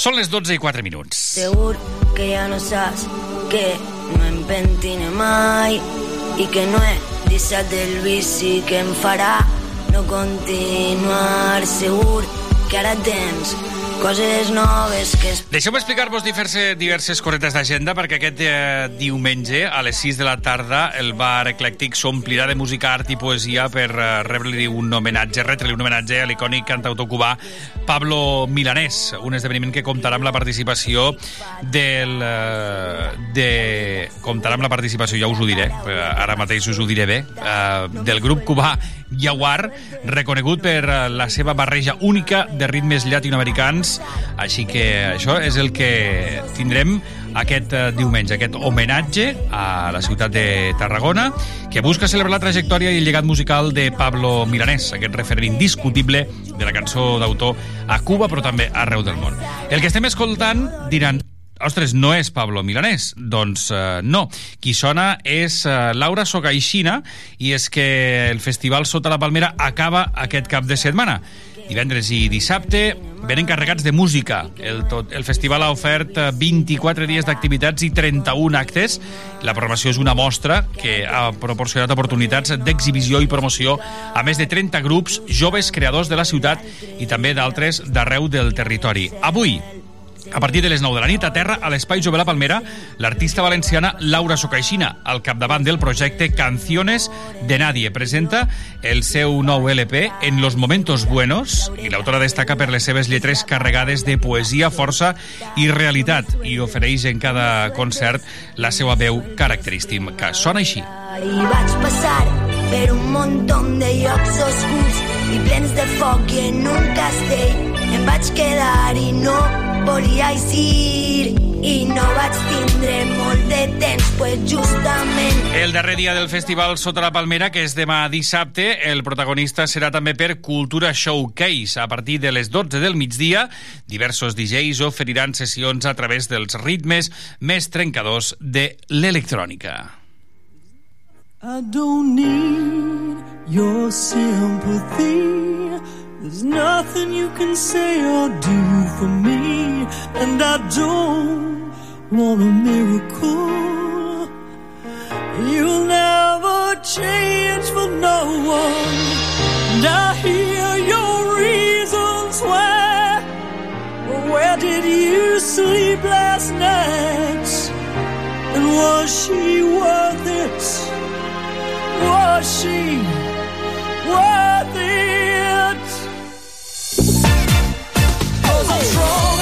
Són les 12 i 4 minuts. Segur que ja no saps que no em pentine mai i que no he deixat el vici que em farà no continuar segur que ara tens coses noves que. Deixeu-me explicar-vos diverses, diverses cosetes d'agenda perquè aquest eh, diumenge a les 6 de la tarda el bar eclèctic s'omplirà de música, art i poesia per eh, rebre-li un homenatge, retre-li un homenatge a l'icònic cantautor cubà Pablo Milanés, un esdeveniment que comptarà amb la participació del... Eh, de, comptarà amb la participació, ja us ho diré, eh, ara mateix us ho diré bé, eh, del grup cubà Jaguar, reconegut per eh, la seva barreja única de ritmes llatinoamericans. Així que això és el que tindrem aquest eh, diumenge, aquest homenatge a la ciutat de Tarragona, que busca celebrar la trajectòria i el llegat musical de Pablo Milanés, aquest referent indiscutible de la cançó d'autor a Cuba, però també arreu del món. El que estem escoltant diran Ostres, no és Pablo Milanés? Doncs eh, no. Qui sona és eh, Laura Sogaixina i és que el Festival Sota la Palmera acaba aquest cap de setmana. Divendres i dissabte venen carregats de música. El, tot, el festival ha ofert eh, 24 dies d'activitats i 31 actes. La programació és una mostra que ha proporcionat oportunitats d'exhibició i promoció a més de 30 grups joves creadors de la ciutat i també d'altres d'arreu del territori. Avui, A partir de les 9 de la nit, a terra, a l'Espai Jove La Palmera, l'artista valenciana Laura Socaixina, al capdavant del projecte Canciones de Nadie, presenta el seu nou LP En los momentos buenos i l'autora destaca per les seves lletres carregades de poesia, força i realitat i ofereix en cada concert la seva veu característica, que sona així. I vaig passar per un muntó de llocs oscurs i plens de foc i en un castell em vaig quedar i no volia eixir i no vaig tindre molt de temps pues justament El darrer dia del festival Sota la Palmera, que és demà dissabte, el protagonista serà també per Cultura Showcase. A partir de les 12 del migdia, diversos DJs oferiran sessions a través dels ritmes més trencadors de l'electrònica. I don't need your sympathy. There's nothing you can say or do for me, and I don't want a miracle. You'll never change for no one, and I hear your reasons why. Where did you sleep last night? And was she worth it? Was she worth it? control.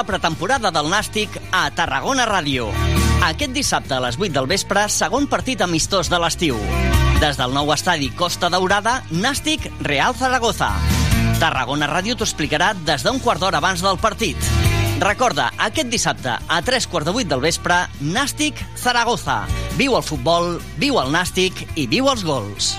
La pretemporada del Nàstic a Tarragona Ràdio. Aquest dissabte a les 8 del vespre, segon partit amistós de l'estiu. Des del nou estadi Costa Daurada, Nàstic Real Zaragoza. Tarragona Ràdio t'ho explicarà des d'un quart d'hora abans del partit. Recorda, aquest dissabte a 3 quarts de 8 del vespre, Nàstic Zaragoza. Viu el futbol, viu el Nàstic i viu els gols.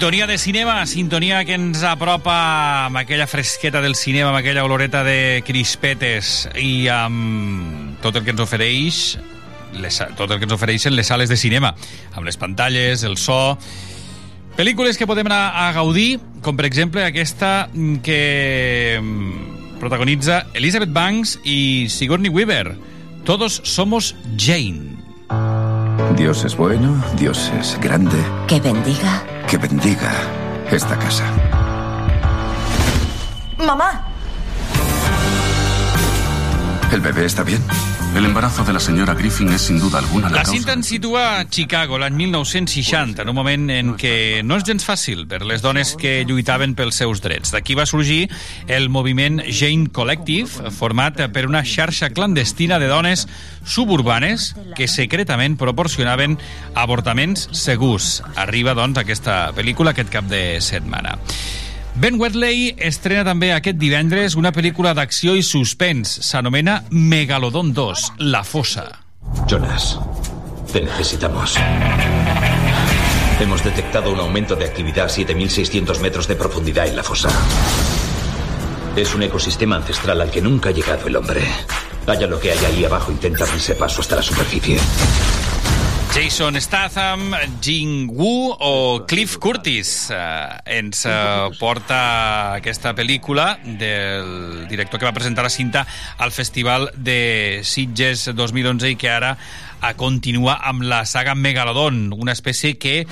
Sintonia de cinema, sintonia que ens apropa amb aquella fresqueta del cinema, amb aquella oloreta de crispetes i amb tot el que ens ofereix les, tot el que ens ofereixen les sales de cinema, amb les pantalles, el so... Pel·lícules que podem anar a gaudir, com per exemple aquesta que protagonitza Elizabeth Banks i Sigourney Weaver. Todos somos Jane. Dios es bueno, Dios es grande. Que bendiga. Que bendiga esta casa. Mamá. ¿El bebé está bien? El embarazo de la señora Griffin es sin duda alguna la, La causa. cinta ens situa a Chicago l'any 1960, en un moment en què no és gens fàcil per les dones que lluitaven pels seus drets. D'aquí va sorgir el moviment Jane Collective, format per una xarxa clandestina de dones suburbanes que secretament proporcionaven avortaments segurs. Arriba, doncs, aquesta pel·lícula aquest cap de setmana. Ben Wedley estrena també aquest divendres una pel·lícula d'acció i suspens. S'anomena Megalodon 2, La Fossa. Jonas, te necesitamos. Hemos detectado un aumento de actividad a 7.600 metros de profundidad en la fosa. Es un ecosistema ancestral al que nunca ha llegado el hombre. Haya lo que haya ahí abajo, intenta abrirse paso hasta la superficie. Jason Statham, Jing Woo o Cliff Curtis eh, ens eh, porta aquesta pel·lícula del director que va presentar la cinta al Festival de Sitges 2011 i que ara a continua amb la saga Megalodon, una espècie que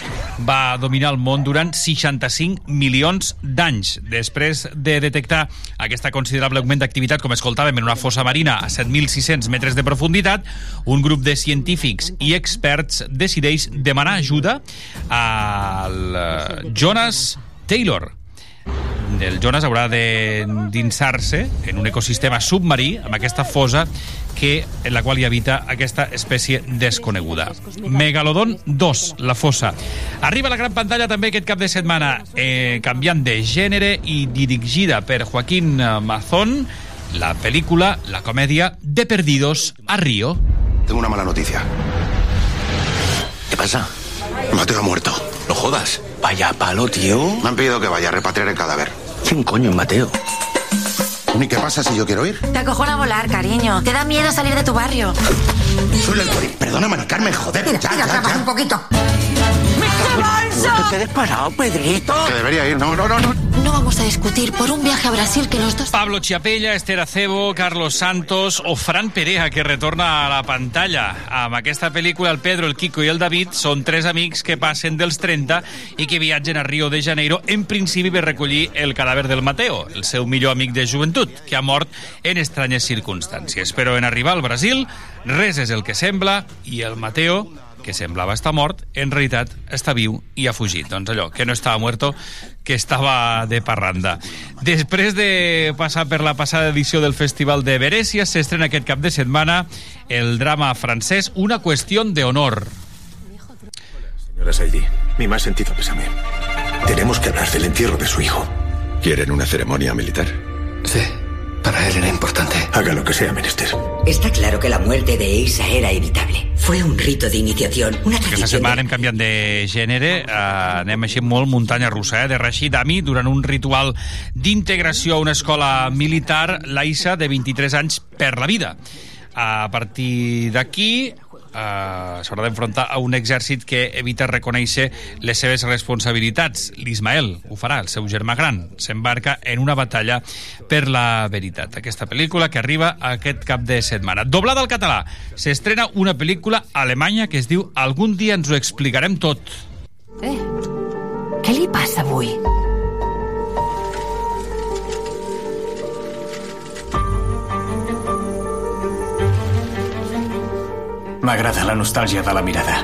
va dominar el món durant 65 milions d'anys. Després de detectar aquesta considerable augment d'activitat, com escoltàvem, en una fossa marina a 7.600 metres de profunditat, un grup de científics i experts decideix demanar ajuda al eh, Jonas Taylor, el Jonas haurà de dinsar-se en un ecosistema submarí amb aquesta fosa que, en la qual hi habita aquesta espècie desconeguda. Megalodon 2, la fossa. Arriba a la gran pantalla també aquest cap de setmana, eh, canviant de gènere i dirigida per Joaquín Mazón, la pel·lícula, la comèdia de Perdidos a Río. Tengo una mala noticia. ¿Qué pasa? Mateo ha muerto. No jodas. Vaya palo, tío. Me han pedido que vaya a repatriar el cadáver. ¿Quién coño es Mateo? ¿Y qué pasa si yo quiero ir? Te acojona volar, cariño. Te da miedo salir de tu barrio. Soy. Perdona, Mari Carmen, joder. Mira, ya, mira, ya, ya. un poquito. ¿Te quedes parado, Pedrito? Que debería ir. No, no, no, no. No vamos a discutir por un viaje a Brasil que los dos... Pablo Chiapella, Esther Acebo, Carlos Santos o Fran Perea, que retorna a la pantalla. Amb aquesta pel·lícula, el Pedro, el Kiko i el David són tres amics que passen dels 30 i que viatgen a Rio de Janeiro, en principi per recollir el cadàver del Mateo, el seu millor amic de joventut, que ha mort en estranyes circumstàncies. Però en arribar al Brasil, res és el que sembla i el Mateo que semblava estar mort, en realitat està viu i ha fugit. Doncs allò, que no estava muerto, que estava de parranda. Després de passar per la passada edició del Festival de Venècia, s'estrena aquest cap de setmana el drama francès Una qüestió de honor. Señora Saidi, mi más sentido pésame. Tenemos que hablar del entierro de su hijo. ¿Quieren una ceremonia militar? Sí, para él era importante. Haga lo que sea menester. Está claro que la muerte de Isa era evitable. Fue un rito de iniciación, una Aquesta tradición. setmana anem canviant de gènere, eh, anem així molt muntanya russa, eh, de Rashid Ami, durant un ritual d'integració a una escola militar, l'Aissa, de 23 anys, per la vida. A partir d'aquí, eh, s'haurà d'enfrontar a un exèrcit que evita reconèixer les seves responsabilitats. L'Ismael ho farà, el seu germà gran. S'embarca en una batalla per la veritat. Aquesta pel·lícula que arriba aquest cap de setmana. Doblada al català, s'estrena una pel·lícula alemanya que es diu Algun dia ens ho explicarem tot. Eh, què li passa avui? M'agrada la nostàlgia de la mirada.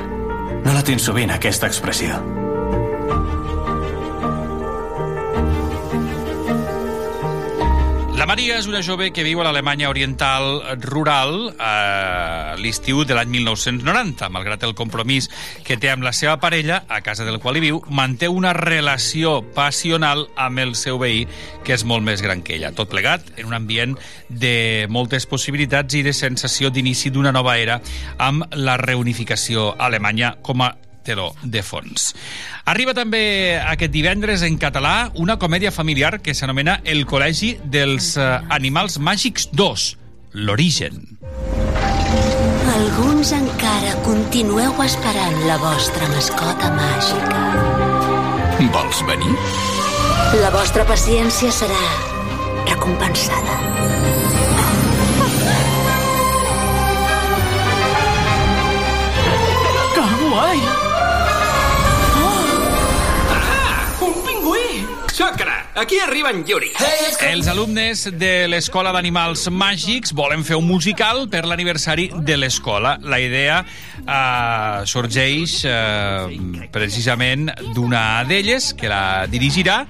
No la tens sovint, aquesta expressió. La Maria és una jove que viu a l'Alemanya oriental rural a l'estiu de l'any 1990. Malgrat el compromís que té amb la seva parella, a casa del qual hi viu, manté una relació passional amb el seu veí, que és molt més gran que ella. Tot plegat en un ambient de moltes possibilitats i de sensació d'inici d'una nova era amb la reunificació alemanya com a teló de fons. Arriba també aquest divendres en català una comèdia familiar que s'anomena El Col·legi dels eh, Animals Màgics 2, l'origen. Alguns encara continueu esperant la vostra mascota màgica. Vols venir? La vostra paciència serà recompensada. Xacra, aquí arriba en Yuri. Els alumnes de l'Escola d'Animals Màgics volen fer un musical per l'aniversari de l'escola. La idea eh, sorgeix eh, precisament d'una d'elles, que la dirigirà,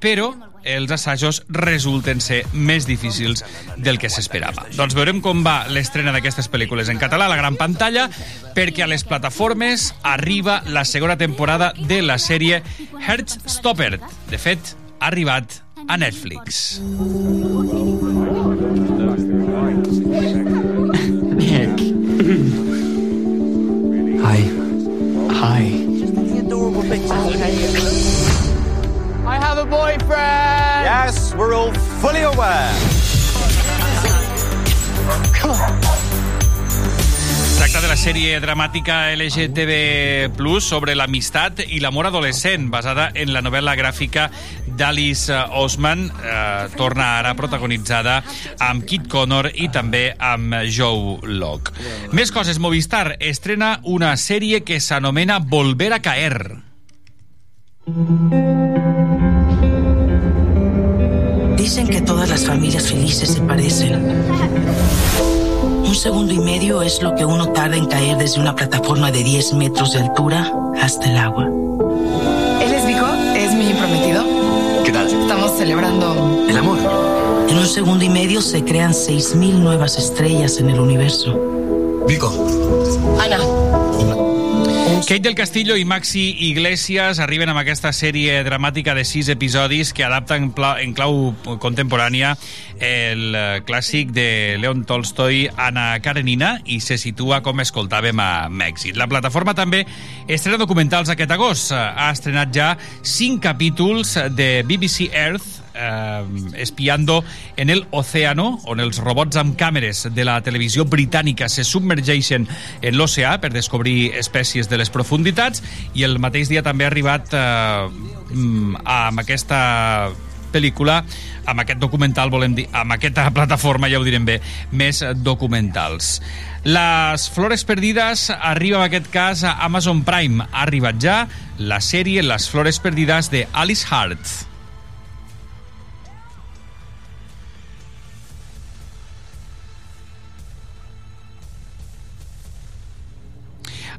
però els assajos resulten ser més difícils del que s'esperava. Doncs veurem com va l'estrena d'aquestes pel·lícules en català a la gran pantalla, perquè a les plataformes arriba la segona temporada de la sèrie Heartstopper. De fet, ha arribat a Netflix. Hi. A boyfriend! Yes, we're all fully aware. Tracta de la sèrie dramàtica LGTB Plus sobre l'amistat i l'amor adolescent, basada en la novel·la gràfica d'Alice Osman. Eh, torna ara protagonitzada amb Kit Connor i també amb Joe Locke. Més coses, Movistar estrena una sèrie que s'anomena Volver a caer. Dicen que todas las familias felices se parecen. Un segundo y medio es lo que uno tarda en caer desde una plataforma de 10 metros de altura hasta el agua. Él es Vico, es mi prometido. ¿Qué tal? Estamos celebrando. El amor. En un segundo y medio se crean 6.000 nuevas estrellas en el universo. Vico. Ana. Kate del Castillo i Maxi Iglesias arriben amb aquesta sèrie dramàtica de sis episodis que adapta en, clau contemporània el eh, clàssic de Leon Tolstoi, Anna Karenina, i se situa, com escoltàvem, a Mèxic. La plataforma també estrena documentals aquest agost. Ha estrenat ja cinc capítols de BBC Earth, eh, espiando en el océano, on els robots amb càmeres de la televisió britànica se submergeixen en l'oceà per descobrir espècies de les profunditats i el mateix dia també ha arribat eh, mm, amb aquesta pel·lícula, amb aquest documental, volem dir, amb aquesta plataforma, ja ho direm bé, més documentals. Les Flores Perdides arriba en aquest cas a Amazon Prime. Ha arribat ja la sèrie Les Flores Perdides de Alice Hart.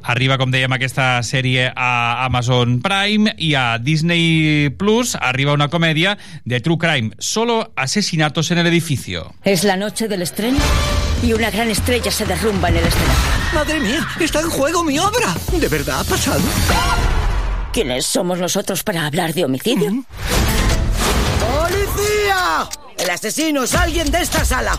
Arriba, com dèiem, aquesta sèrie a Amazon Prime i a Disney Plus arriba una comèdia de True Crime, solo asesinatos en el edificio. Es la noche del estreno y una gran estrella se derrumba en el escenario. Madre mía, está en juego mi obra. ¿De verdad ha pasado? ¿Quiénes somos nosotros para hablar de homicidio? ¡Policía! El asesino es alguien de esta sala.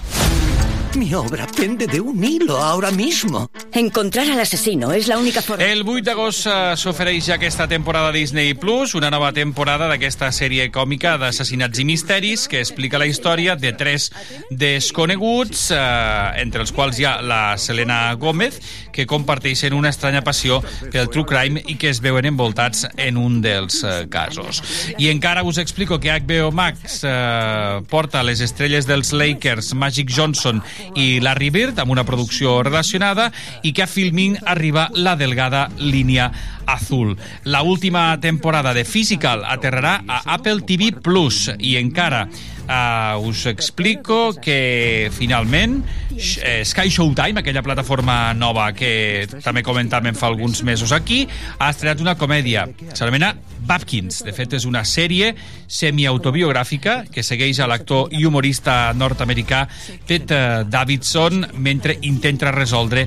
Mi obra pende de un hilo ahora mismo. Encontrar al asesino es la única forma. El 8 d'agost eh, s'ofereix ja aquesta temporada Disney Plus, una nova temporada d'aquesta sèrie còmica d'assassinats i misteris que explica la història de tres desconeguts, eh, entre els quals hi ha la Selena Gómez, que comparteixen una estranya passió pel true crime i que es veuen envoltats en un dels eh, casos. I encara us explico que HBO Max eh, porta les estrelles dels Lakers, Magic Johnson i Larry Bird, amb una producció relacionada, i que a Filmin arriba la delgada línia azul. La última temporada de Physical aterrarà a Apple TV Plus i encara Uh, us explico que finalment eh, Sky Showtime, aquella plataforma nova que també comentàvem fa alguns mesos aquí, ha estrenat una comèdia. S'anomena Babkins. De fet, és una sèrie semiautobiogràfica que segueix a l'actor i humorista nord-americà Ted Davidson mentre intenta resoldre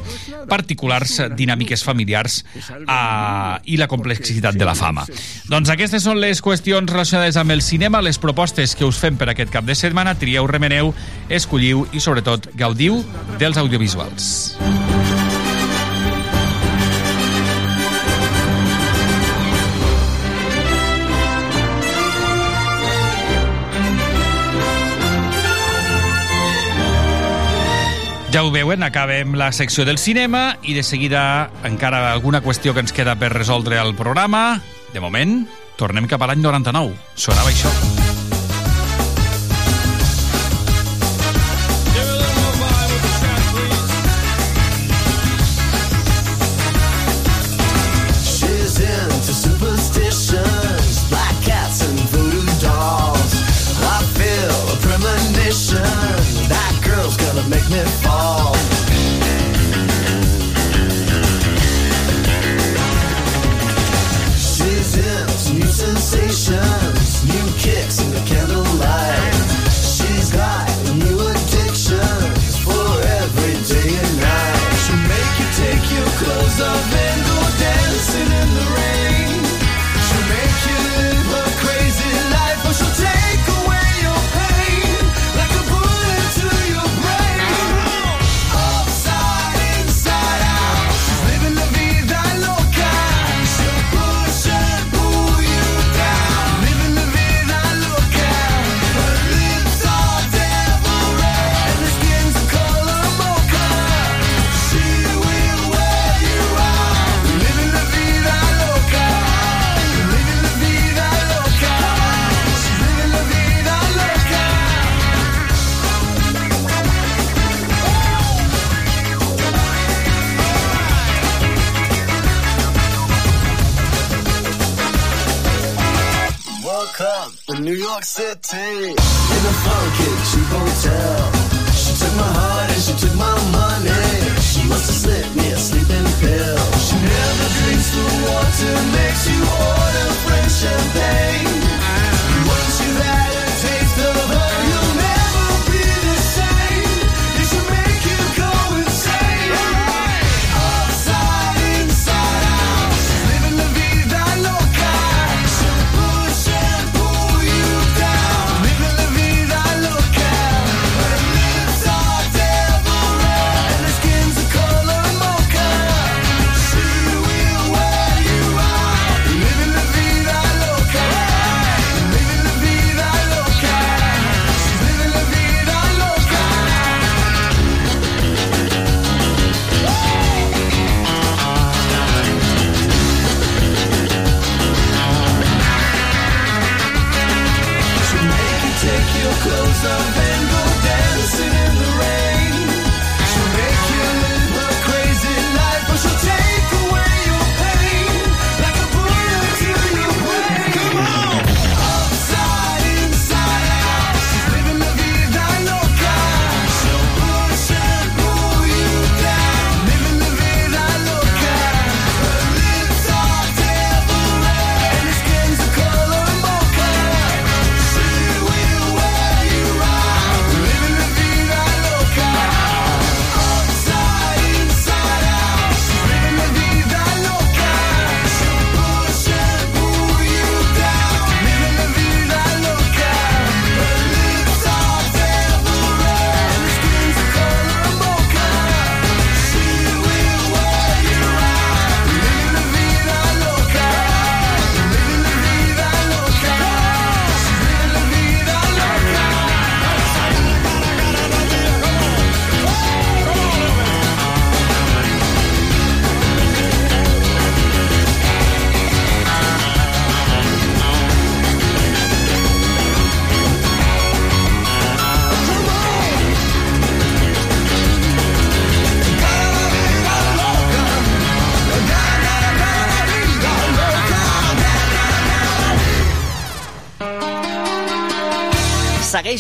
particulars dinàmiques familiars uh, i la complexitat de la fama. Doncs aquestes són les qüestions relacionades amb el cinema, les propostes que us fem per aquest cap de setmana. Trieu, remeneu, escolliu i, sobretot, gaudiu dels audiovisuals. Ja ho veuen, acabem la secció del cinema i de seguida encara alguna qüestió que ens queda per resoldre al programa. De moment, tornem cap a l'any 99. Sonava això.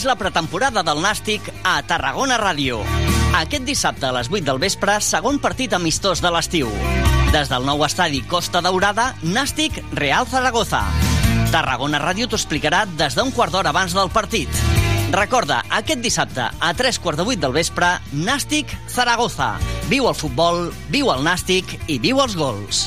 La pretemporada del Nàstic a Tarragona Ràdio. Aquest dissabte a les 8 del vespre, segon partit amistós de l'estiu. Des del nou estadi Costa Daurada, Nàstic Real Zaragoza. Tarragona Ràdio t'ho explicarà des d'un quart d'hora abans del partit. Recorda, aquest dissabte a 3 quarts de 8 del vespre, Nàstic Zaragoza. Viu el futbol, viu el Nàstic i viu els gols.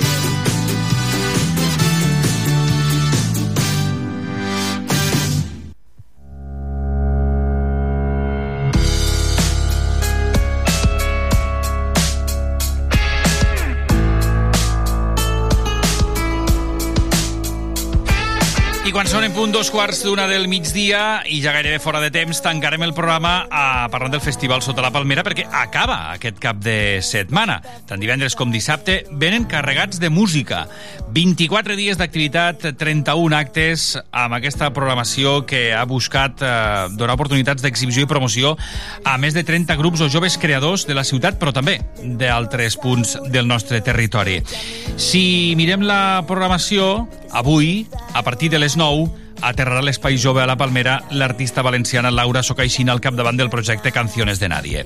I quan són en punt dos quarts d'una del migdia i ja gairebé fora de temps, tancarem el programa a, parlant del Festival Sota la Palmera perquè acaba aquest cap de setmana. Tant divendres com dissabte venen carregats de música. 24 dies d'activitat, 31 actes amb aquesta programació que ha buscat eh, donar oportunitats d'exhibició i promoció a més de 30 grups o joves creadors de la ciutat, però també d'altres punts del nostre territori. Si mirem la programació, avui, a partir de les 9, aterrarà a l'Espai Jove a la Palmera l'artista valenciana Laura Socaixina al capdavant del projecte Canciones de Nadie.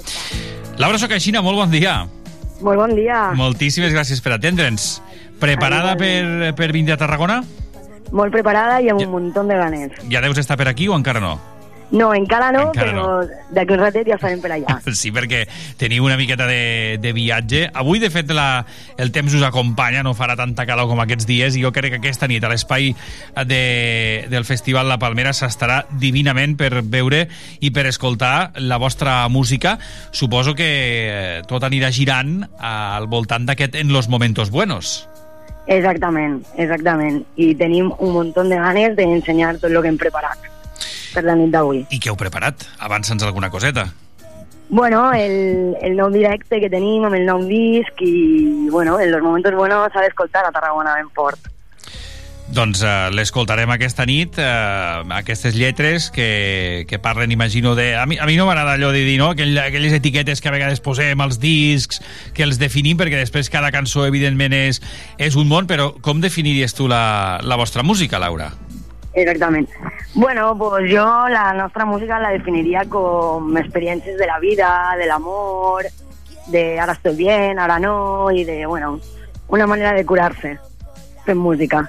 Laura Socaixina, molt bon dia. Molt bon dia. Moltíssimes gràcies per atendre'ns. Preparada per, per vindre a Tarragona? Molt preparada i amb un muntó de ganes. Ja deus estar per aquí o encara no? No, encara no, Encara però d'aquí un ratet ja estarem per allà. Sí, perquè teniu una miqueta de, de viatge. Avui, de fet, la, el temps us acompanya, no farà tanta calor com aquests dies, i jo crec que aquesta nit a l'espai de, del Festival La Palmera s'estarà divinament per veure i per escoltar la vostra música. Suposo que eh, tot anirà girant al voltant d'aquest En los momentos buenos. Exactament, exactament. I tenim un muntó de ganes d'ensenyar tot el que hem preparat per la nit d'avui. I què heu preparat? Avança'ns alguna coseta. Bueno, el, el nou directe que tenim amb el nou disc i, bueno, en los momentos buenos s'ha d'escoltar a Tarragona ben fort. Doncs uh, l'escoltarem aquesta nit, uh, aquestes lletres que, que parlen, imagino, de... A mi, a mi no m'agrada allò de dir, no?, Aquell, aquelles etiquetes que a vegades posem als discs, que els definim, perquè després cada cançó, evidentment, és, és un món, però com definiries tu la, la vostra música, Laura? Exactament. Bueno, pues jo la nostra música la definiria com experiències de la vida, de l'amor, de ara estoy bien, ara no, i de, bueno, una manera de curar-se fent música.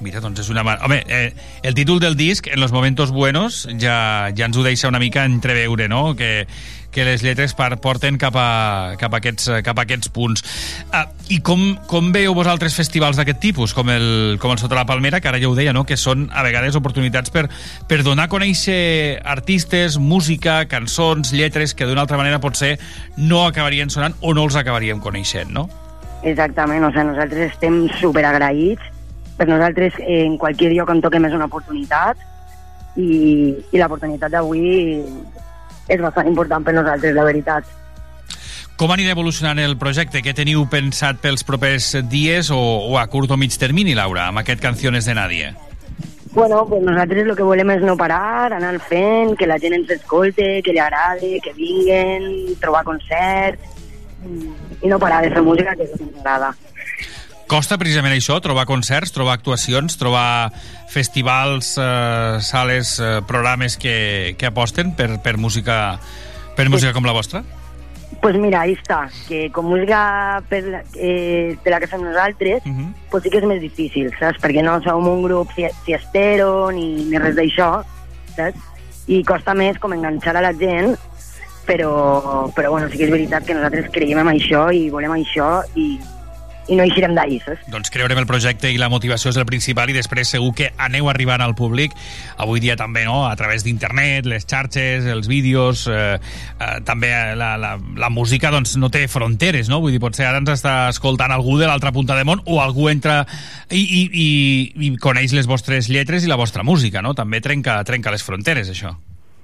Mira, doncs és una... Home, eh, el títol del disc, En los momentos buenos, ja, ja ens ho deixa una mica entreveure, no?, que, que les lletres par, porten cap a, cap a, aquests, cap a aquests punts. Ah, I com, com veieu vosaltres festivals d'aquest tipus, com el, com el Sota la Palmera, que ara ja ho deia, no?, que són a vegades oportunitats per, per donar a conèixer artistes, música, cançons, lletres, que d'una altra manera potser no acabarien sonant o no els acabaríem coneixent, no? Exactament, o sigui, nosaltres estem superagraïts. Per nosaltres, eh, en qualsevol lloc on toquem és una oportunitat i, i l'oportunitat d'avui és bastant important per nosaltres, la veritat. Com anirà evolucionant el projecte? Què teniu pensat pels propers dies o, o a curt o mig termini, Laura, amb aquest Canciones de Nadie? Bueno, pues nosaltres el que volem és no parar, anar fent, que la gent ens escolte, que li agrade, que vinguen, trobar concerts i no parar de fer música, que és el que ens agrada. Costa precisament això, trobar concerts, trobar actuacions, trobar festivals, eh, sales, eh, programes que, que aposten per, per música per música com la vostra? pues mira, ahí està, que com música per la, eh, de la que fem nosaltres, uh -huh. pues sí que és més difícil, saps? Perquè no som un grup fiestero ni, ni res d'això, saps? I costa més com enganxar a la gent, però, però bueno, sí que és veritat que nosaltres creiem en això i volem això i, i no eixirem d'ahir, saps? Doncs creure en el projecte i la motivació és el principal i després segur que aneu arribant al públic avui dia també, no?, a través d'internet, les xarxes, els vídeos, eh, eh, també la, la, la música doncs no té fronteres, no? Vull dir, potser ara ens està escoltant algú de l'altra punta de món o algú entra i, i, i, i coneix les vostres lletres i la vostra música, no? També trenca, trenca les fronteres, això.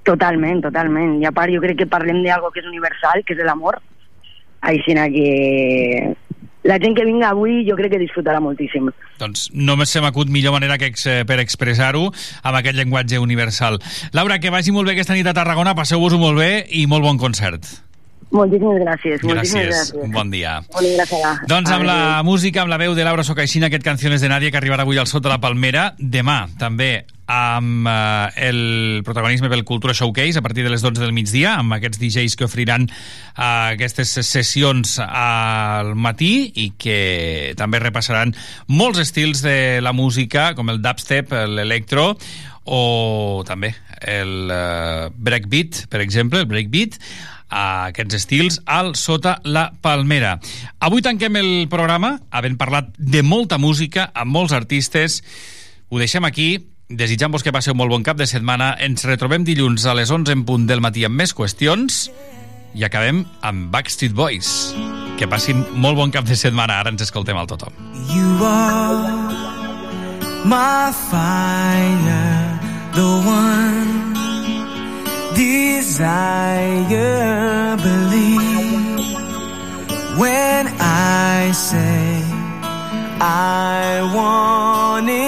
Totalment, totalment. I a part jo crec que parlem d'algo que és universal, que és l'amor. Així que la gent que vinga avui jo crec que disfrutarà moltíssim. Doncs només se m'acut millor manera que ex per expressar-ho amb aquest llenguatge universal. Laura, que vagi molt bé aquesta nit a Tarragona, passeu-vos-ho molt bé i molt bon concert. Moltíssimes gràcies. Moltíssimes gràcies. gràcies. Bon dia. Bon dia, gràcies. Doncs amb la música, amb la veu de Laura Socaixina, aquest Canciones de Nàdia que arribarà avui al Sot de la Palmera. Demà, també, amb eh, el protagonisme pel Cultura Showcase a partir de les 12 del migdia, amb aquests DJs que oferiran eh, aquestes sessions al matí i que també repassaran molts estils de la música, com el dubstep, l'electro, o també el uh, breakbeat, per exemple, el breakbeat, a aquests estils al Sota la Palmera. Avui tanquem el programa, havent parlat de molta música, amb molts artistes. Ho deixem aquí, desitjant-vos que passeu molt bon cap de setmana. Ens retrobem dilluns a les 11 en punt del matí amb més qüestions i acabem amb Backstreet Boys. Que passin molt bon cap de setmana. Ara ens escoltem al tothom. You are my fire, the one desire, believe when I say I want it.